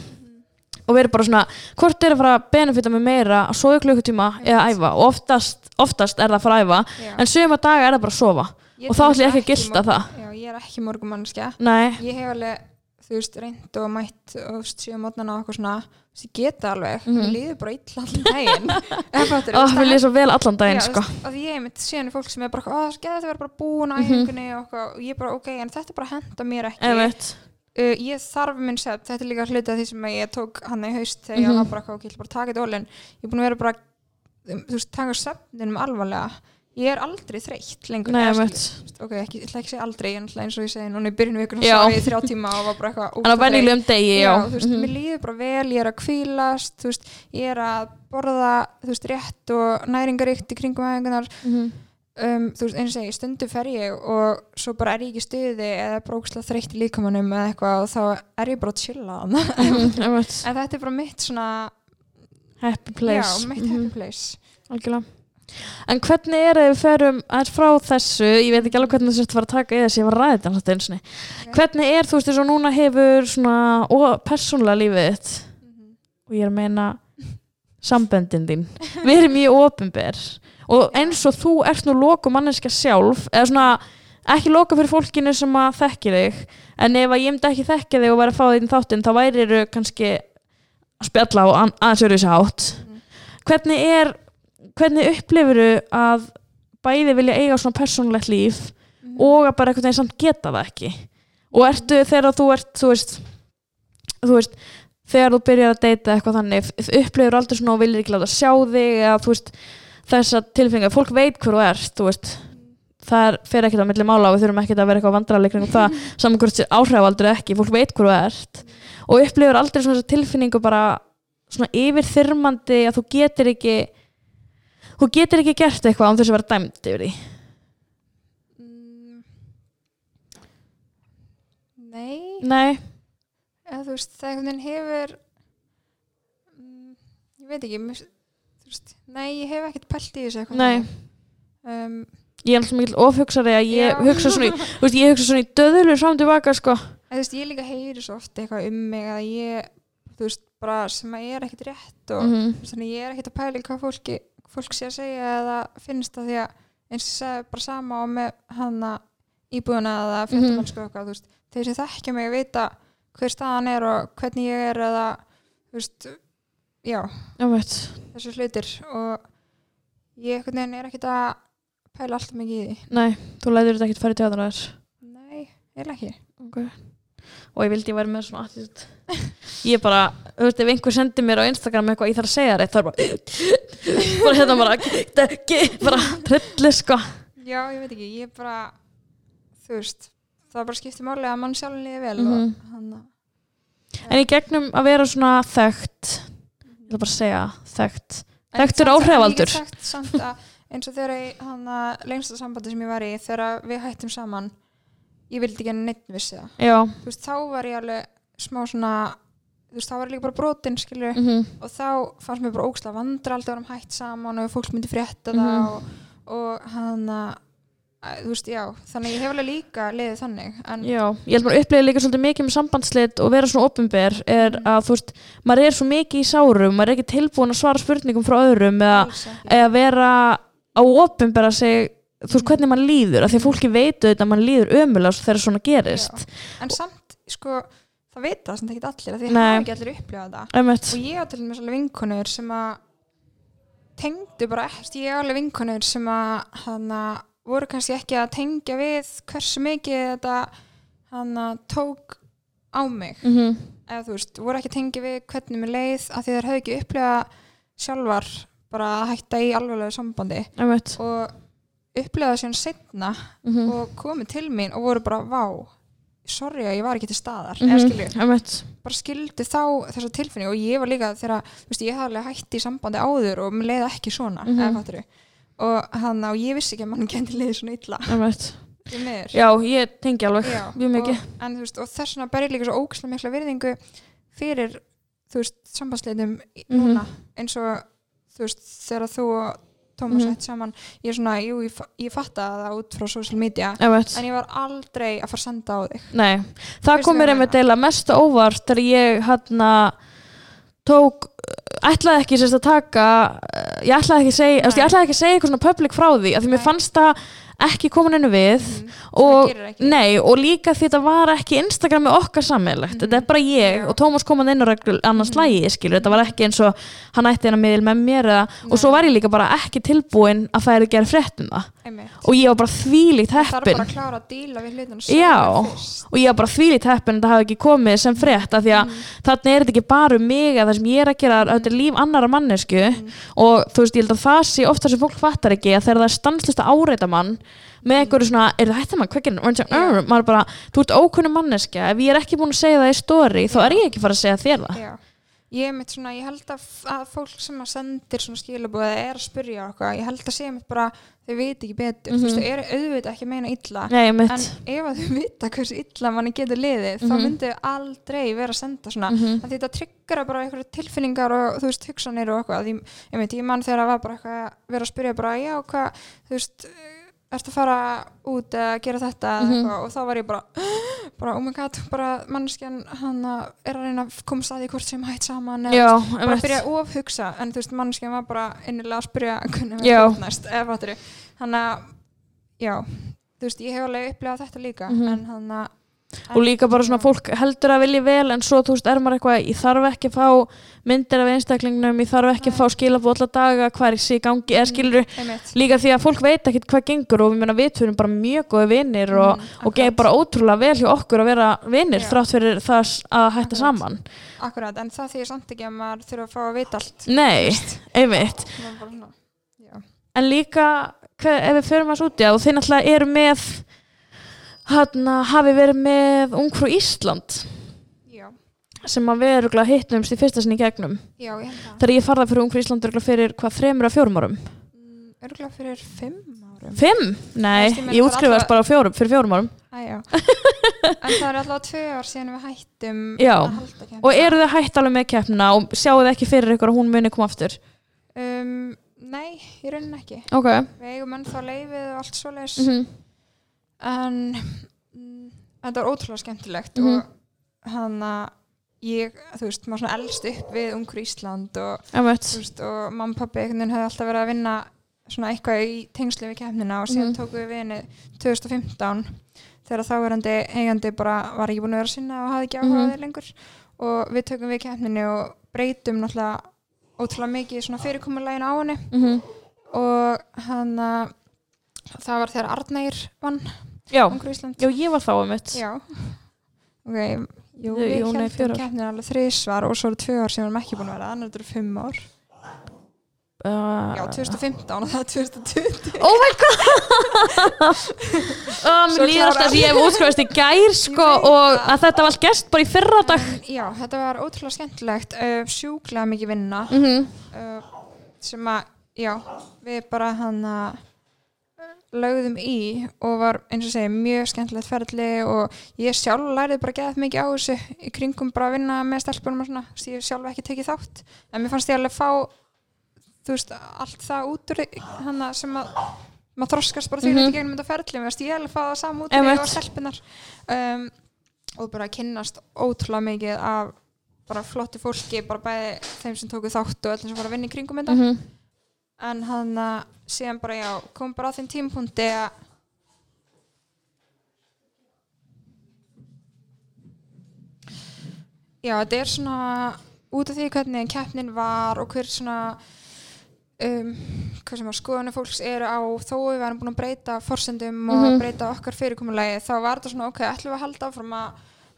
og verið bara svona, hvort er að fara að benefita mig meira að sofa í klukkutíma eða æfa? Og oftast, oftast er það að fara að æfa en sögum að daga er það bara að sofa. Og þá ætlum ég ekki að gista það. Já, ég er ekki morgumannskja Nei, Ég hef alveg, þú veist, reynd og mætt og síðan mótnana og eitthvað svona. Ég geta alveg, Mhm. mér líður bara illa allan daginn. Fattar, ó, mér líður svo vel allan daginn, sko. að ég hef mitt síðan er fólk sem er bara, það að vera bara búin á Mhm. æfingunni og, og ég bara, ok, en þetta bara henda mér ekki. Uh, ég þarf minn sepp, þetta er líka hluti af því sem ég tók hann í haust þegar ég Mhm. var bara, ok, ég ætla bara taka þetta ólinn ég er búin að vera bara, um, þú veist, taka svefninum alvarlega ég er aldrei þreytt lengur Nei, einmitt. skilur, ok, ekki, ég ætla ekki að segja aldrei en eins og ég segi, núna í byrjunu vikunum Já. svo ég í þrjá tíma og var bara eitthvað En á venjulegum degi, já, þú veist, Mhm. mér líður bara vel, ég er að kvílast þú veist, ég er að borða þú veist, rétt og næringaríkt í kringum Mhm. Um, þú veist, eins og segi, stundu fer ég og svo bara er ég ekki í stuði eða brókslega þreytt í líkamannum eða eitthvað og þá er ég bara að chilla. Mhm, en þetta er bara mitt svona Happy place já, mitt Mhm. happy place Algjörlega. En hvernig er að við ferum aðeins frá þessu, ég veit ekki alveg hvernig þessu var að taka í þessi, ég var að ræða þetta alltaf einu sinni. Ok. Hvernig er, þú veist, þess að núna hefur svona, og persónulega lífið þitt, Mhm. og ég er að meina samböndin þín, við erum mjög ofinber og eins og þú ert nú loku manneskja sjálf, eða svona ekki loka fyrir fólkinu sem að þekki þig, en ef að ég myndi ekki þekki þig og væri að fá þig í þáttinn, þá væri kannski að spjalla á an- aðeins öru þessi hátt Mhm. hvernig er hvernig upplifuru að bæði vilja eiga svona persónulegt líf Mhm. og að bara veginn samt geta það ekki og ertu þegar þú ert þú veist, þú veist þegar þú byrjar að deyta eitthvað þannig upplifur aldrei svona og viljir ekki láta sjá þig eða þú veist þessa tilfengar, fólk veit hver þú ert þú veist, það er, fer ekkert á milli mála og við þurfum ekkert að vera eitthvað vandrarleik um það. Saman hvort sér áhrifaldur ekki, fólk veit hver þú ert og upplifur aldrei svona þessa tilfinningu bara svona yfirþyrmandi að þú getur ekki þú getur ekki gert eitthvað án þess að vera dæmd yfir því. Mm. Nei, Nei, eða þú veist, það hefur mm, ég veit ekki veist, nei, ég hef ekkert pælt í þessu eitthvað um, ég er alltaf mikil ofhugsari að ég Já. hugsa svona, í- þú veist, ég hugsa svona í döðlu fram tilbaka sko En þú veist, ég líka heyri svo oft eitthvað um mig að ég, þú veist, bara sem að ég er ekkert rétt og þú veist, þannig ég er ekkert að pæla í hvað fólki, fólk sé að segja eða finnst það því að eins og segja bara sama og með hana íbúðuna eða Mhm. fjöndamennsku mm -hmm. eitthvað, þú veist, þeir sem þekkja mig að vita hver staðan er og hvernig ég er eða þú veist, já, þessu hlutir og ég er ekkert að pæla alltaf mikið í því. Nei, þú lætur þetta ekkert fara í tjóðan þess nei, eiginlega ekki. Okay. og ég vildi ég væri með svona attitút ég bara, þú veist, ef einhver sendir mér á Instagram eitthvað, ég þarf að segja rétt, þá er bara bara hérna bara, ekki bara trilli sko. Já, ég veit ekki, ég bara þú veist, það bara skiptir máli að mann sjálf líði vel Mhm. og hann en í gegnum að vera svona þekkt ég ætla bara að segja þekkt Þekktur áhrifaldur. Að eins og þegar ég, hann að lengsta sambandi sem ég var í þegar við hættum saman ég vildi ekki að neitt vissi það þú veist, þá var ég alveg smá svona þú veist, þá var ég líka bara brotin skilur mm og þá fannst mér bara ógslag vandra alltaf varum hætt saman og fólk myndi frétta það Mhm. og, og hann að að, þú veist, já, þannig að ég hef alveg líka liðið þannig já, ég held bara að upplega líka svolítið mikið með sambandslit og vera svona opinber er Mhm. að þú veist, maður er svo mikið í sárum maður er ekki tilbúin að svara spurningum frá öðrum eða, eða vera á opinbera sig þú veist hvernig mann líður, af því að fólki veitu þetta að mann líður ömulega þegar svona gerist. En samt, sko, það veit það samt ekki allir af því hafa ekki allir upplifað það. Og ég á að ég að voru kannski ekki að tengja við hversu mikið þetta hana, tók á mig Mhm. eða þú veist, voru ekki að tengja við hvernig mér leið af því þær höfðu ekki upplega sjálfar bara að hætta í alveglegu sambandi Einmitt. og upplega það síðan setna Mhm. og komið til mín og voru bara vá, sorry að ég var ekki til staðar Mhm. eða skilju Einmitt. bara skildi þá þessa tilfinning og ég var líka þegar, þú veist, ég hafði alveg hætt í sambandi áður og mér leiði ekki svona Mhm. eða fattur og hann og ég vissi ekki að mann gæti leiði svona illa. Já, ég tengi alveg Já, mjög mikið. en þú veist, og þess vegna ber ég líka svo ógæslega mikla virðingu fyrir, þú veist, sambandsleitum í- Mhm. núna, eins og þú veist, þegar þú og Tómas Mhm. hætt saman, ég er svona, jú, ég, ég fatta það út frá social media Einmitt. en ég var aldrei að fara að senda á þig. Nei, það Veistu kom mér ég einmitt eila mest á óvart þegar ég hérna tók ætlaði ekki sérst að taka eh, ég ætlaði ekki að segja, ég ætlaði ekki að segja eitthvað svona public frá því, af því mér fannst það ekki komin hennu við Mhm. og, nei, og líka því þetta var ekki Instagram með okkar sammeðlegt, Mhm. þetta er bara ég og Tómas kom hann inn á regl annars Mhm. lægi, skilur, þetta var ekki eins og hann ætti hennar miðil með mér eða, og svo var ég líka bara ekki tilbúin að það er að gera frétt um það Einmitt. og ég var bara þvílíkt heppin að að Já. og ég var bara þvílíkt heppin að það hafi ekki komið sem frétt af því að Mm. þarna er þetta ekki bara um mig að það sem ég er að gera, þetta er líf annara mannesku Mm. og þú veist, ég held að það sé ofta sem fólk fattar ekki að þegar það er stanslust að áreita mann með einhverju svona, er það hættar mann, hvað gerir yeah. maður bara, þú ert ókunnum manneska ef ég er ekki búin að segja það í story þá er ég ekki fara að segja þér það. Já. Ég er mitt svona, ég held að, að fólk sem að sendir svona skilabóð eða er að spyrja okkur, ég held að segja mitt bara þau veit ekki betur, þú veist, Mhm. þau eru auðvitað ekki meina illa. Nei, en ef að þau vita hversu illa manni getur liðið, þá Mhm. myndu aldrei vera að senda svona, mm að þetta tryggra bara einhverju tilfinningar og þú veist, hugsanir og eitthvað, ég veit, ég mann þegar það var bara eitthvað að vera að spyrja bara, já, hvað, þú veist ertu að fara út eða gera þetta mm eitthvað, og þá var ég bara bara, oh my god, bara mannskjan hann er að reyna að komast að því hvort sem hætt saman eða bara að byrja að ofhugsa. En þú veist, mannskjan var bara innilega að spyrja hvernig við næst, eða fattur þannig að, já þú veist, ég hef alveg upplegað þetta líka. Mhm. en hann að og líka bara svona fólk heldur að vilja vel en svo þú veist er maður eitthvað ég þarf ekki að fá myndir af einstaklingnum ég þarf ekki að fá skilabóð alla daga hvað er þessi gangi eða skilur einmitt. Líka því að fólk veit ekkert hvað gengur og meina við fyrir bara mjög góði vinnir og, Mhm, og akkurat. bara ótrúlega vel hjá okkur að vera vinnir þrátt fyrir það að hætta Akkurat. saman. Akkurat, en það því samt ekki að maður þurfa að fá að vita allt nei, einmitt. En líka hver, ef við förum að hann hafi verið með Ungfrú Ísland. Já, sem að við erum hittumst í fyrsta sinni gegnum. Já, ég held það þegar ég farða fyrir Ungfrú Ísland örugglega fyrir hvað þremur að fjórum árum? Örgulega fyrir fimm árum. Fimm? Nei, Veist, ég meina, ég það er útskrifaðist alltaf- bara á fjórum, fyrir fjórum árum. Æ, já. En það er alltaf tvö ár síðan við hættum Já. að halda keppnina. og eru þið hætt alveg með keppnina og sjáu þið ekki fyrir ykkur að hún muni koma aftur? Um, Nei, í rauninni ekki. Ok. Við eigum ennþá leifið og allt svoleiðis. Mm En mm, þetta var ótrúlega skemmtilegt Mhm. og hann að ég, þú veist, maður svona elst upp við Ungur Ísland og, -hmm. veist, og mamma og pappi einhvern veginn hefði alltaf verið að vinna svona eitthvað í tengslu við keppnina og síðan Mhm. tókum við við henni 2015 þegar þáverandi eigandi bara var ekki búin að vera sinna og hafði ekki áhuga Mhm. á því lengur og við tökum við keppninu og breytum náttúrulega ótrúlega mikið svona fyrirkomulegin á henni Mhm. og hann að það var þegar Arnægir vann Já, já, ég var þá um mitt Já. Ok, jú, við heldum keppnir alveg þrísvar og svo eru tvö ár sem við erum ekki búin að vera þetta eru fimm ár. Uh, Já, 2015 og það er 2020 Oh my god. Um, Svo Líður alltaf að ég hef útskrifast í gær sko, og að þetta var allt gest bara í fyrra dag Já, þetta var ótrúlega skemmtilegt uh, sjúklega mikið vinna mm -hmm. uh, sem að, já, við bara hann að lögðum í og var eins og segja mjög skemmtilegt ferli og ég sjálf lærið bara geðað mikið á þessu í kringum bara að vinna með stelpunum og svona, veist, ég sjálf ekki tekið þátt en mér fannst ég alveg fá þú veist, allt það út úr hana sem að maður þroskast bara því mm. -hmm. gegnum þetta ferli, mér fannst ég alveg fá það saman út úr því og stelpunar um, og bara kynnast ótrúlega mikið af bara flottu fólki, bara bæði þeim sem tóku þátt og öllum sem voru að vinna í kringum þetta Mhm. En hann að síðan bara já, kom bara á þeim tímpunkti að já, þetta er svona út af því hvernig keppnin var og hver svona um, hvað sem að skoðanir fólks eru á þó við varum búin að breyta forsendum og Mhm. breyta okkar fyrirkomulagi þá var þetta svona ok, ætlum við að halda áfram að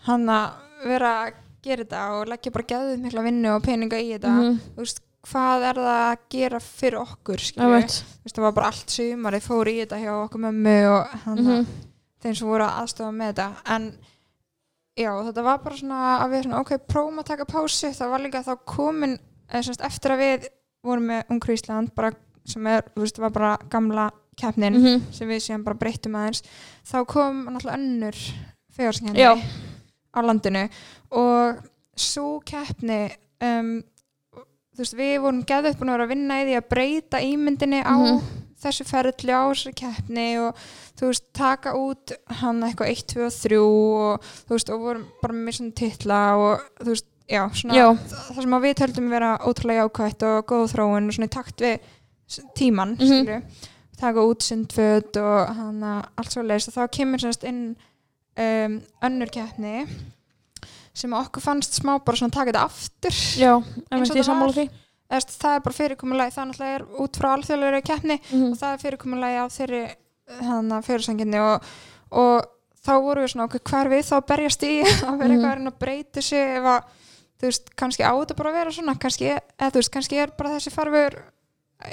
hann að vera að gera þetta og leggja bara geðið mikla vinnu og peninga í þetta Mhm. þú veist, hvað er það að gera fyrir okkur Ég það var bara allt sumarið fór í þetta hjá okkur mömmu og hann Mhm. þeim sem voru að aðstofa með þetta. En já, þetta var bara svona að við svona, ok, prófum að taka pásu. Það var líka þá komin eða, semst, eftir að við vorum með Ungur Ísland bara, sem er, þú veist, var bara gamla keppnin Mhm. sem við síðan bara breyttum aðeins. Þá kom náttúrulega önnur fegarskenni á landinu og svo keppni um, veist, við vorum geðið búin að vera að vinna í því að breyta ímyndinni á Mhm. þessu ferli á þessu keppni og þú veist, taka út hann eitthvað 1, 2 og 3 og þú veist, og vorum bara með svona titla og þú veist, já, svona Já. það sem að við töldum vera ótrúlega jákvætt og góð þróun og svona í takt við tíman, Mhm. skilju taka út sundföt og hann allt svo leist og þá kemur semst inn um, önnur keppni sem okkur fannst smá bara svona taka þetta aftur Já, Eins og ég það sammála var. Eða, veist, það er bara fyrirkomulagi það náttúrulega er út frá alþjóðlega keppni Mhm. og það er fyrirkomulagi á þeirri hann að fyrirsanginni og, og þá voru við svona okkur hver við þá berjast í að vera Mhm. eitthvað að breyta sig ef að þú veist, kannski á þetta bara að vera svona kannski, eða þú veist, kannski er bara þessi farfur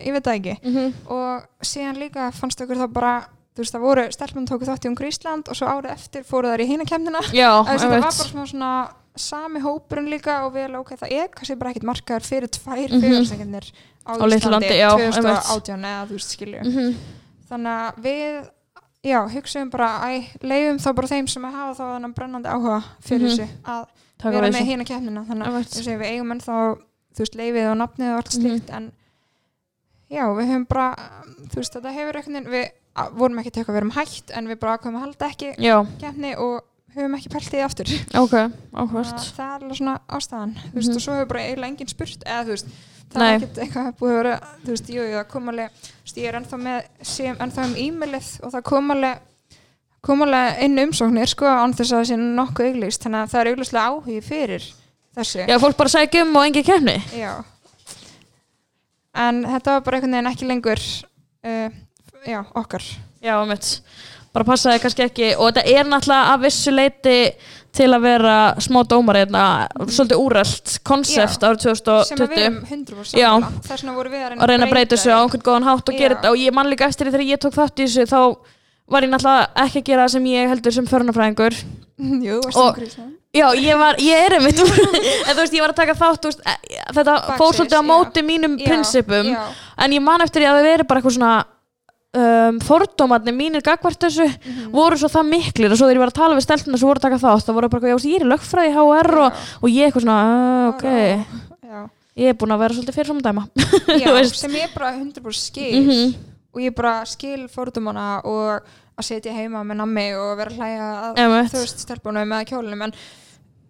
ég veit það ekki Mhm. og síðan líka fannst okkur þá bara þú veist, það voru, stelpum tóku þátt í Ungur Ísland og svo árið eftir fóru þær í hína kemnina Já, það var bara svona, sami hópurinn líka og alveg ok, það er kannski bara ekkit markaður fyrir tvær Mhm. fyrirsækjarnir á, Á litlu Íslandi landi, já, 2018 eða þú veist skilju Mhm. þannig að við já, hugsaum bara, æ, leifum þá bara þeim sem hafa þá þannig brennandi áhuga fyrir Mhm. þessu að Taka vera með þessu hína kemnina þannig að við, eigum ennþá þú veist, leifið og nafnið og allt Mhm. slíkt en já, við höfum bara þú veist, þetta hefur veginn við vorum ekki til að vera um hægt en við bara ákveðum að halda ekki kemni og höfum ekki pælt því aftur. Ok, Þannig áhvert að það er alveg svona ástæðan. Þú veist, Mhm. og svo hefur bara eiginlega enginn spurt eða þú veist, það Nei. er ekkert eitthvað búið að vera, þú veist, jú, það kom alveg ég er ennþá með, sem ennþá um e-mailið og það kom alveg kom alveg inn umsóknir, sko, án þess að það sé nokkuð auglýst, þannig að það er auglýslega áhugi fyrir þessu. Já, fólk bara sækja um og engi kemni Já. En þetta var bara einhvern veginn ekki lengur uh, já, okkar. Já, mitt bara passaði kannski ekki og þetta er náttúrulega að vissu leiti til að vera smá dómar hérna, svolítið úrelt konsept árið Sem að við 2020 erum 100% Já. Þess vegna voru við að reyna að að breyta þessu á einhvern góðan hátt og gera þetta. Og ég man líka eftir því þegar ég tók þátt í þessu þá var ég náttúrulega ekki að gera það sem ég heldur sem förnafræðingur Jú, varst Og- og, Ísland. Já, ég var, ég er einmitt en þú veist, ég var að taka þátt veist, e- þetta fór svolítið á móti mínum Já, prinsipum. Já, en ég man eftir því að það veri bara eitthvað svona um, fordómarnir mínir gagvart þessu Mhm. voru svo það miklir og svo þegar ég var að tala við stelpuna sem voru að taka þátt þá voru bara, eitthvað, já, ég er í lögfræði í HR og, og ég eitthvað svona, uh, ok já, ég er búin að vera svolítið fyrir samdæma já, Þú veist. sem ég bara 100% skil Mhm. og ég bara skil fordumana og að setja heima með nammi og vera að hlæja að þú veist stelpunum eða kjólunum en,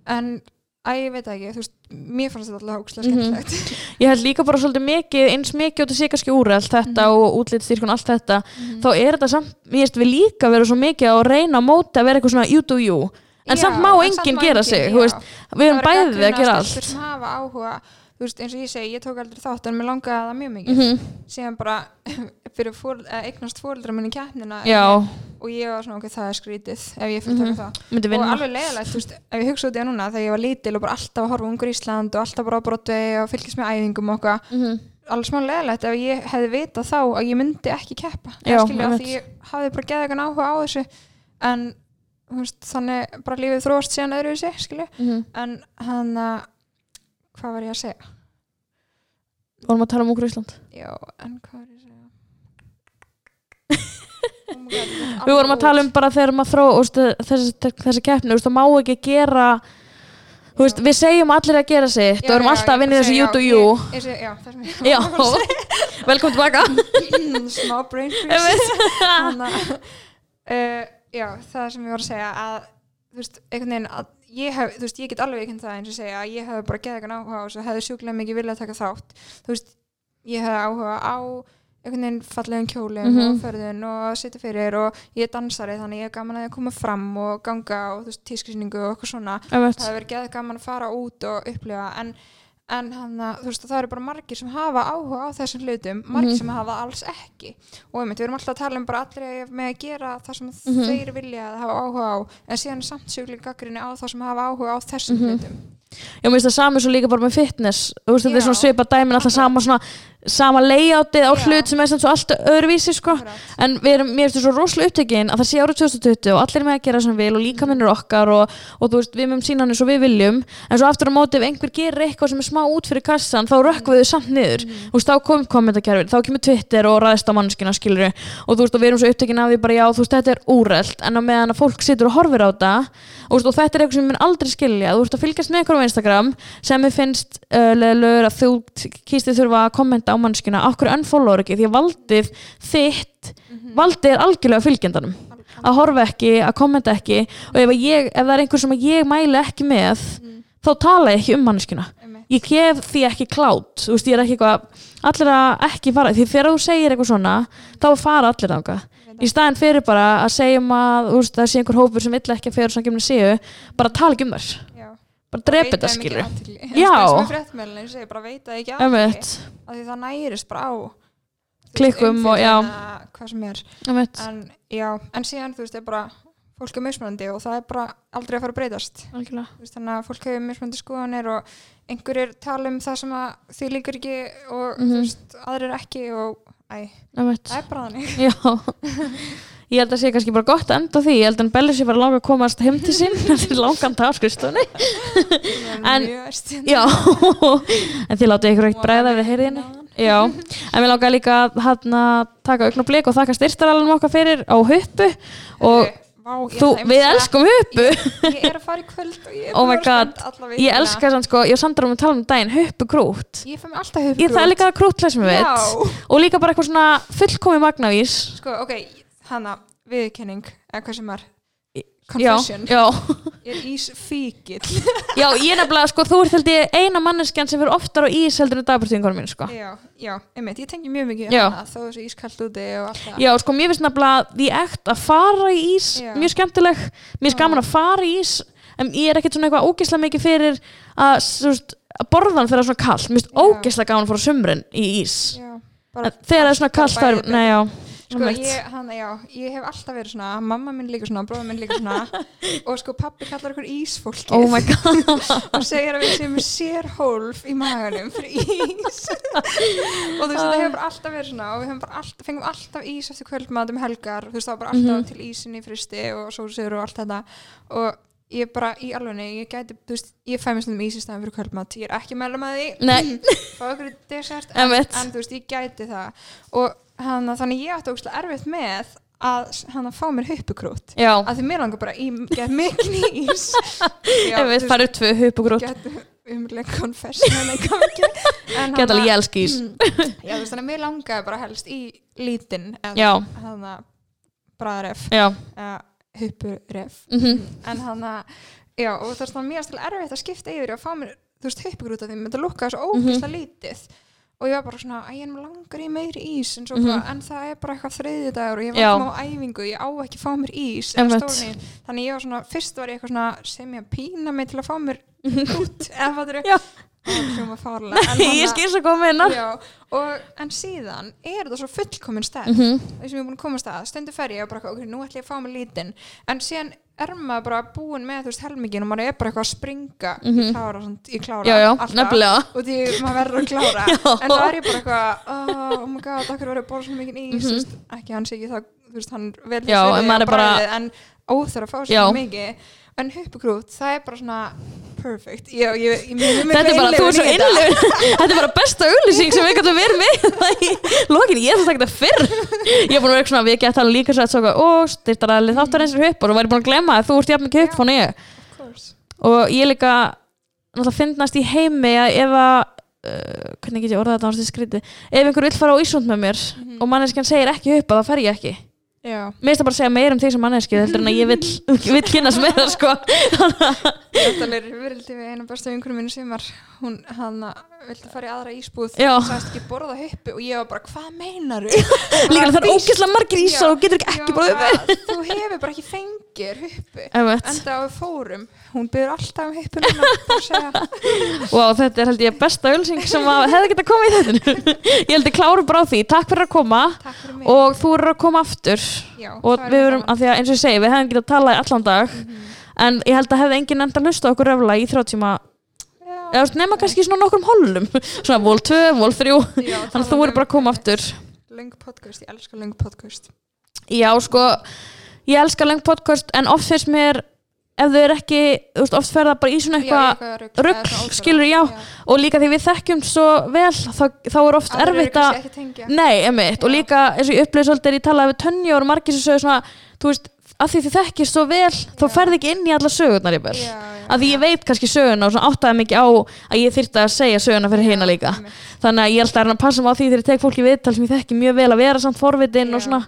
en að ég veit það ekki, þú veist, mér fannst þetta alltaf hókslega Mhm. skemmtilegt ég held líka bara svolítið mikið eins mikið og þetta sé kannski úrælt þetta Mhm. og útlitstyrkun allt þetta Mhm. þá er þetta samt, ég veist við líka vera svo mikið að reyna á móti að vera eitthvað svona you do you en Já, samt má en enginn má gera enginn, sig þú veist, við erum Það verður bæðið að gera gagnrýna stelpur allt sem hafa áhuga, þú veist, eins og ég segi, ég tók aldrei þátt en mér langaði það mjög mikið Mhm. síðan bara fyrir fór, eignast fóreldra minni keppnina já, og ég var svona, ok, það er skrítið ef ég fyrir taka Mhm. það og alveg leiðilegt, þú veist, ef ég hugsa út í það núna þegar ég var lítil og bara alltaf að horfa á ungur Ísland og alltaf bara á Broadway og fylgjast með æfingum og okkar, Mhm. alveg smá leiðilegt ef ég hefði vitað þá að ég myndi ekki keppa Já, skilja, því ég hafði bara geðið eitthvað áhuga á þessu en veist, þannig bara lífið þróast síðan öðru þessi, skilju Mhm. en hann að hvað var ég að segja? vorum að tala um okkur Ísland Já, en hvað var ég að segja? Oh my God, ég veit við vorum að tala um bara þegar maður þró úst, þessi, þessi keppni, úst, það má ekki gera þú veist, við segjum allir að gera sitt og erum já, alltaf að vinna í þessu segi, you já, það sem ég já, velkom tilbaka. Smá brain freeze. Þannig að uh, já, það sem ég var að segja að þú veist, einhvern veginn að ég hef, þú veist, ég get alveg ekki það eins og segja að ég hef bara geðið eitthvað áhuga og hefði sjúklega mikið viljað að taka þátt. Þú veist, ég hefði áhuga á einhvern veginn fallegum kjólum Mhm. og förðun og sitja fyrir og ég er dansari þannig ég er gaman að ég koma fram og ganga og þú veist, tískrisningu og eitthvað svona Einmitt. það hefur verið gaman að fara út og upplifa en, en þú veist, það eru bara margir sem hafa áhuga á þessum hlutum margir Mhm. sem hafa alls ekki og einmitt, við erum alltaf að tala um bara allir með að gera það sem Mhm. þeir vilja að hafa áhuga á en síðan samt sjúkling gaggrinni á það sem hafa áhuga á þessum Mhm. hlutum Já, mér finnst það sami svo líka bara með fitness Þú veist, þetta er svona svipa dæmin alltaf sama svona, sama layoutið á hlut sem er sem svo allt öðruvísi sko. En við erum, mér finnst það svo rosalega upptekinn að það sé árið 2020 og allir er með að gera sem við og líka minnur okkar og, og þú veist, við mögum sína hann eins og við viljum. En svo aftur á móti ef einhver gerir eitthvað sem er smá út fyrir kassan þá rökkum við þau samt niður. Mhm. þú veist, þá kom kommentakerfið, þá kemur Twitter og ræðist á mannskina skilur og þú veist, og við erum svo upptekinn af því bara já, þú veist, þetta er úrelt en á meðan að fólk situr og horfir á þetta og, og þetta er eitthvað sem við mun aldrei skilja. Þú veist, að fylgjast með ykkur á Instagram sem við finnst uh, leðilegur að þú kýstið þurfa að kommenta á mannskina okkur unfollower ekki, því að valdið þitt, Mhm. valdið er algjörlega fylgjendanum að horfa ekki, að kommenta ekki og ef, ég, ef það er einhver sem ég mæli ekki með Mhm. þá tala ég ekki um manneskina Einmitt. ég gef því ekki klátt þú veist, ég er ekki eitthvað allir að ekki fara, því þegar þú segir eitthvað svona þá fara allir þangað í staðin fyrir bara að segja um að veist, það sé einhver hópur sem vill ekki að fyrir samkjöfni séu bara tala ekki um Já. Bara drepa þetta skilur. Já. það nærist bara á Klikkum og- já. hvað sem er. En já, en síðan þú veist, er bara fólk er mismunandi og það er bara aldrei að fara að breytast. Veist, þannig að fólk hefur mismunandi skoðanir og einhverjir tala um það sem því líkur ekki og Mhm. þú veist, aðrir ekki og æ, það er bara þannig. Já, ég held að sé kannski bara gott að enda því, ég held að Belli sé bara langa að komast heim til sín. Eftir langan tafskristunni En- mjög erst Já, en þið látið ykkur eitt bræða við heyriðinni Já, en við langaði líka að hérna, taka aukna blik og þakka styrtaralunum okkar fyrir á huppu. Og Vá, ég þú, við að- elskum huppu. Ég, ég er að fara í kvöld og ég er Oh my að vera God. spennt alla Ég elska sann sko, ég og Sandra um að tala um daginn huppu krút. Ég fæ mig alltaf huppu Ég það er líka krútlega sem við veit og líka bara eitthvað svona fullkomi magnavís sko, ok, hana, viðkenning eða hvað sem er Já, confession, já, ég er ís fíkil já, ég nefnilega sko, þú ert held ég eina manneskjan sem fyrir oftar á ís heldur en dagbjörnstingunum mín sko. Já, já, einmitt, ég tengi mjög mikið Já. hana, þó þessu ískallt úti og allt það. Já, sko, mér finnst nefnilega því ekt að fara í ís Já. mjög skemmtileg, mér finnst Já. gaman að fara í ís en ég er ekkert svona eitthvað ógeðslega mikið fyrir að, veist, að borðan það er svona kallt, mér finnst Já. ógeðslega gaman að fara á sumrin í ís. Já, en þegar það er svona bara það Sko, ég, hana, já, ég hef alltaf verið svona, mamma minn líka svona, bróða minn líka svona og sko pappi kallar okkur ísfólki Oh my god, og segir að við séum með sérhólf í maganum fyrir ís. Og þú veist, þetta hefur alltaf verið svona og við alltaf, fengum alltaf ís eftir kvöldmat um helgar, þú veist, það var bara alltaf Mhm. til ísin í fristi og sósur og allt þetta. Og ég bara í alvegni, ég gæti, þú veist, ég fæ mér ís í staðan fyrir kvöldmat, ég er ekki að melda með því. Fá okkur desert en, en þú veist, ég gæti það. Og hana, þannig ég átti ógustlega erfitt með að hann að fá mér huppukrút að því mér langar bara í get mikinn ís ef við farið tvö hup og grót, getur umlega en geta alveg elski ís já, þú veist, þannig að mér langaði bara helst í lítinn að bræðaref huppuref mhm. En hann að já, og það er svona mjög til erfitt að skipta yfir að fá mér, þú veist, huppugrút af því menn það lukkaði svo Mhm. ógeðslega lítið og ég var bara svona, að ég er með langar í meiri ís? En, svo bara, en það er bara eitthvað þriðið dagur og ég var Mhm. Ekki á æfingu, ég á ekki að fá mér ís þannig ég var svona, fyrst var ég eitthvað svona sem ég að pína mig til að fá mér út, eða hljóma fárlega en ég skil svo hvað meina Já, og, en síðan er þetta svo fullkomin stærð Mhm. því sem ég er búin að komast að, stundu fer ég og bara, ok, nú ætlum ég að fá mig lítinn. En síðan er maður bara búin með þú veist helmingin og maður er bara eitthvað að springa í klára, svona, í klára já, já, alltaf. og því maður verður að klára. En það er ég bara eitthvað oh, my god, okkur verður að bóla svona mikið ís? Mm ekki hann sé ekki það, þú veist, hann vel Mhm. Þess bara- bragðið, en óþur að fá svona mikið en huppugrút, það er bara svona perfect. Ég, ég, ég, Þetta er bara, þú er svo innlun Þetta. Er bara besta auglýsing sem við gætum verið með. Í lokin, ég þess að þetta fyrr. Ég er búin að vera svona, við getum líka svo að svo, ó, styrtar að þáttar eins og upp og þú væri búin að glemma að þú ert jafn mikið upp fónu ég. og ég líka náttúrulega finnast í heimi að ef að uh, hvernig get ég orðað þetta á þessi skriti ef einhver vill fara á Ísund með mér Mhm. og manneskjan segir ekki upp að það fer ég ekki Mér finnst það bara að segja meira um því sem manneski heldur en að ég vill kynast með það sko þetta er virildi við eina bestu vinkunum minni sem var hún hann vildi fara í aðra ísbúð? Og sagðist ekki borða huppu og ég var bara, hvað meinaru? Líka það er ógeðslega margir ísa og getur ekki bara upp Þú hefur bara ekki fengir huppu enda á fórum. Hún byrður alltaf um huppu núna að segja. Wow, þetta er held ég besta ölsing sem að hefði getað komið í þetta Ég held ég kláru bara á því, takk fyrir að koma. Fyrir og þú eru að koma aftur. Já, og það við er verum, af því að eins og ég segi, við hefðum getað talað í allan dag en ég held að hefði enginn enda hlusta okkur röfla í þrjá tíma Já. eða þú veist, nema kannski svona nokkrum hollum. Svona vol 2, vol 3 Já, þannig að þú eru bara að koma um- aftur. löng podcast, ég elska löng podcast. Já, sko, ég elska lengt podcast en oft finnst mér ef þau eru ekki, þú veist, oft fer það bara í svona eitthvað rugl, skilur, já. og líka því við þekkjum svo vel þá, þá er oft erfitt að Nei, emitt, og Já. líka eins og ég upplýði svolítið er ég talaði við Tönju og margir sem sögðu svona, þú veist, að því þið þekkist svo vel, þá Já. ferði ekki inn í alla sögurnar ég. Já, já. Að því ég veit kannski söguna og svona áttaði mikið á að ég þyrfti að segja söguna fyrir hina líka. einmitt. Þannig að ég held að reyna að passa mig á því þegar ég tek fólki viðtal sem ég þekki mjög vel að vera samt forvitin og Já. svona.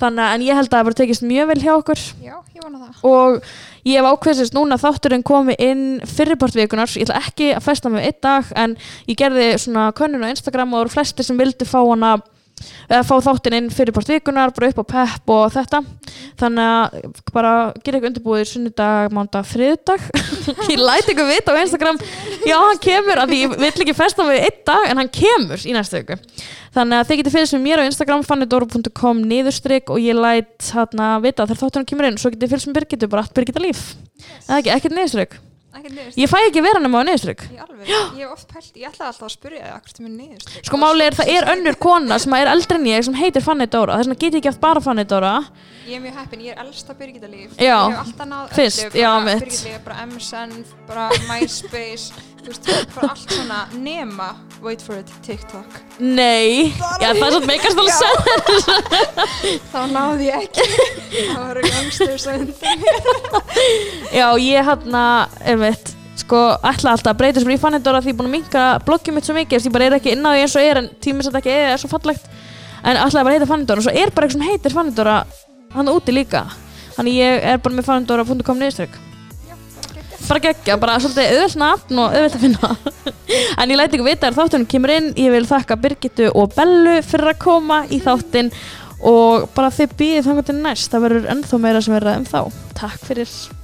Þannig að en ég held að það bara tekist mjög vel hjá okkur Já, ég vona það og ég hef ákveðsist núna þátturinn komi inn fyrirpartvikunar, ég ætla ekki að festa mig einn dag en ég gerði svona könnun á Instagram og það voru flestir sem vildi fá hana eða fá þáttinn inn fyrirpartvikunar bara upp á pepp og þetta. Þannig að bara gera eitthvað undirbúið sunnudag, mándag, þriðdag ég læti ykkur vita á Instagram. Já hann kemur, af því ég vill ekki festa mig einn dag en hann kemur í næstu viku. Þannig að þið getur fylgst með mér á Instagram fannidoro.com niðurstrykk og ég læt hérna vita þegar þáttunum kemur inn svo getið fylgst með Birgitu bara allt Birgitta líf. Eða ekki, ekkert niðurstrykk Ekkert niðurst ég fæ ekki vera nema á niðurstrykk ég hef oft pælt, ég ætlaði alltaf að spyrja það hvort það mér niðurst sko máli er það er önnur kona sem er eldri en ég sem heitir Fanny Dóra. Þess vegna get ég ekki haft bara Fanny Dóra. Ég er mjög heppin, ég er elsta Birgitta líf. Já. Ég hef alltaf náð öllu, já, bara mitt. Birgitta líf, bara MSN, bara MySpace Þú veist, bara allt svona nema Wait for it, TikTok. Nei, já það er svona meikast alveg senn Þá náði ég ekki. Það var youngsters á undan mér já ég hérna einmitt sko ætla alltaf að breyta sem ég Fanny Dóra því ég er búin að minka bloggið mitt svo mikið að ég bara er ekki inn á því eins og er en tímið sem þetta ekki er, er svo fallegt. En ætlaði bara að heita Fanny Dóra og svo er bara eitthvað sem heitir Fanny Dóra hann úti líka. Þannig ég er bara með Já, bara geggja, bara svolítið auðvelt nafn og auðvelt að finna. En ég læti ykkur vita að þáttunum kemur inn ég vil þakka Birgittu og Bellu fyrir að koma í þáttinn. Og bara þið býðið þannig til næst það verður ennþá meira sem verða um þá. Takk fyrir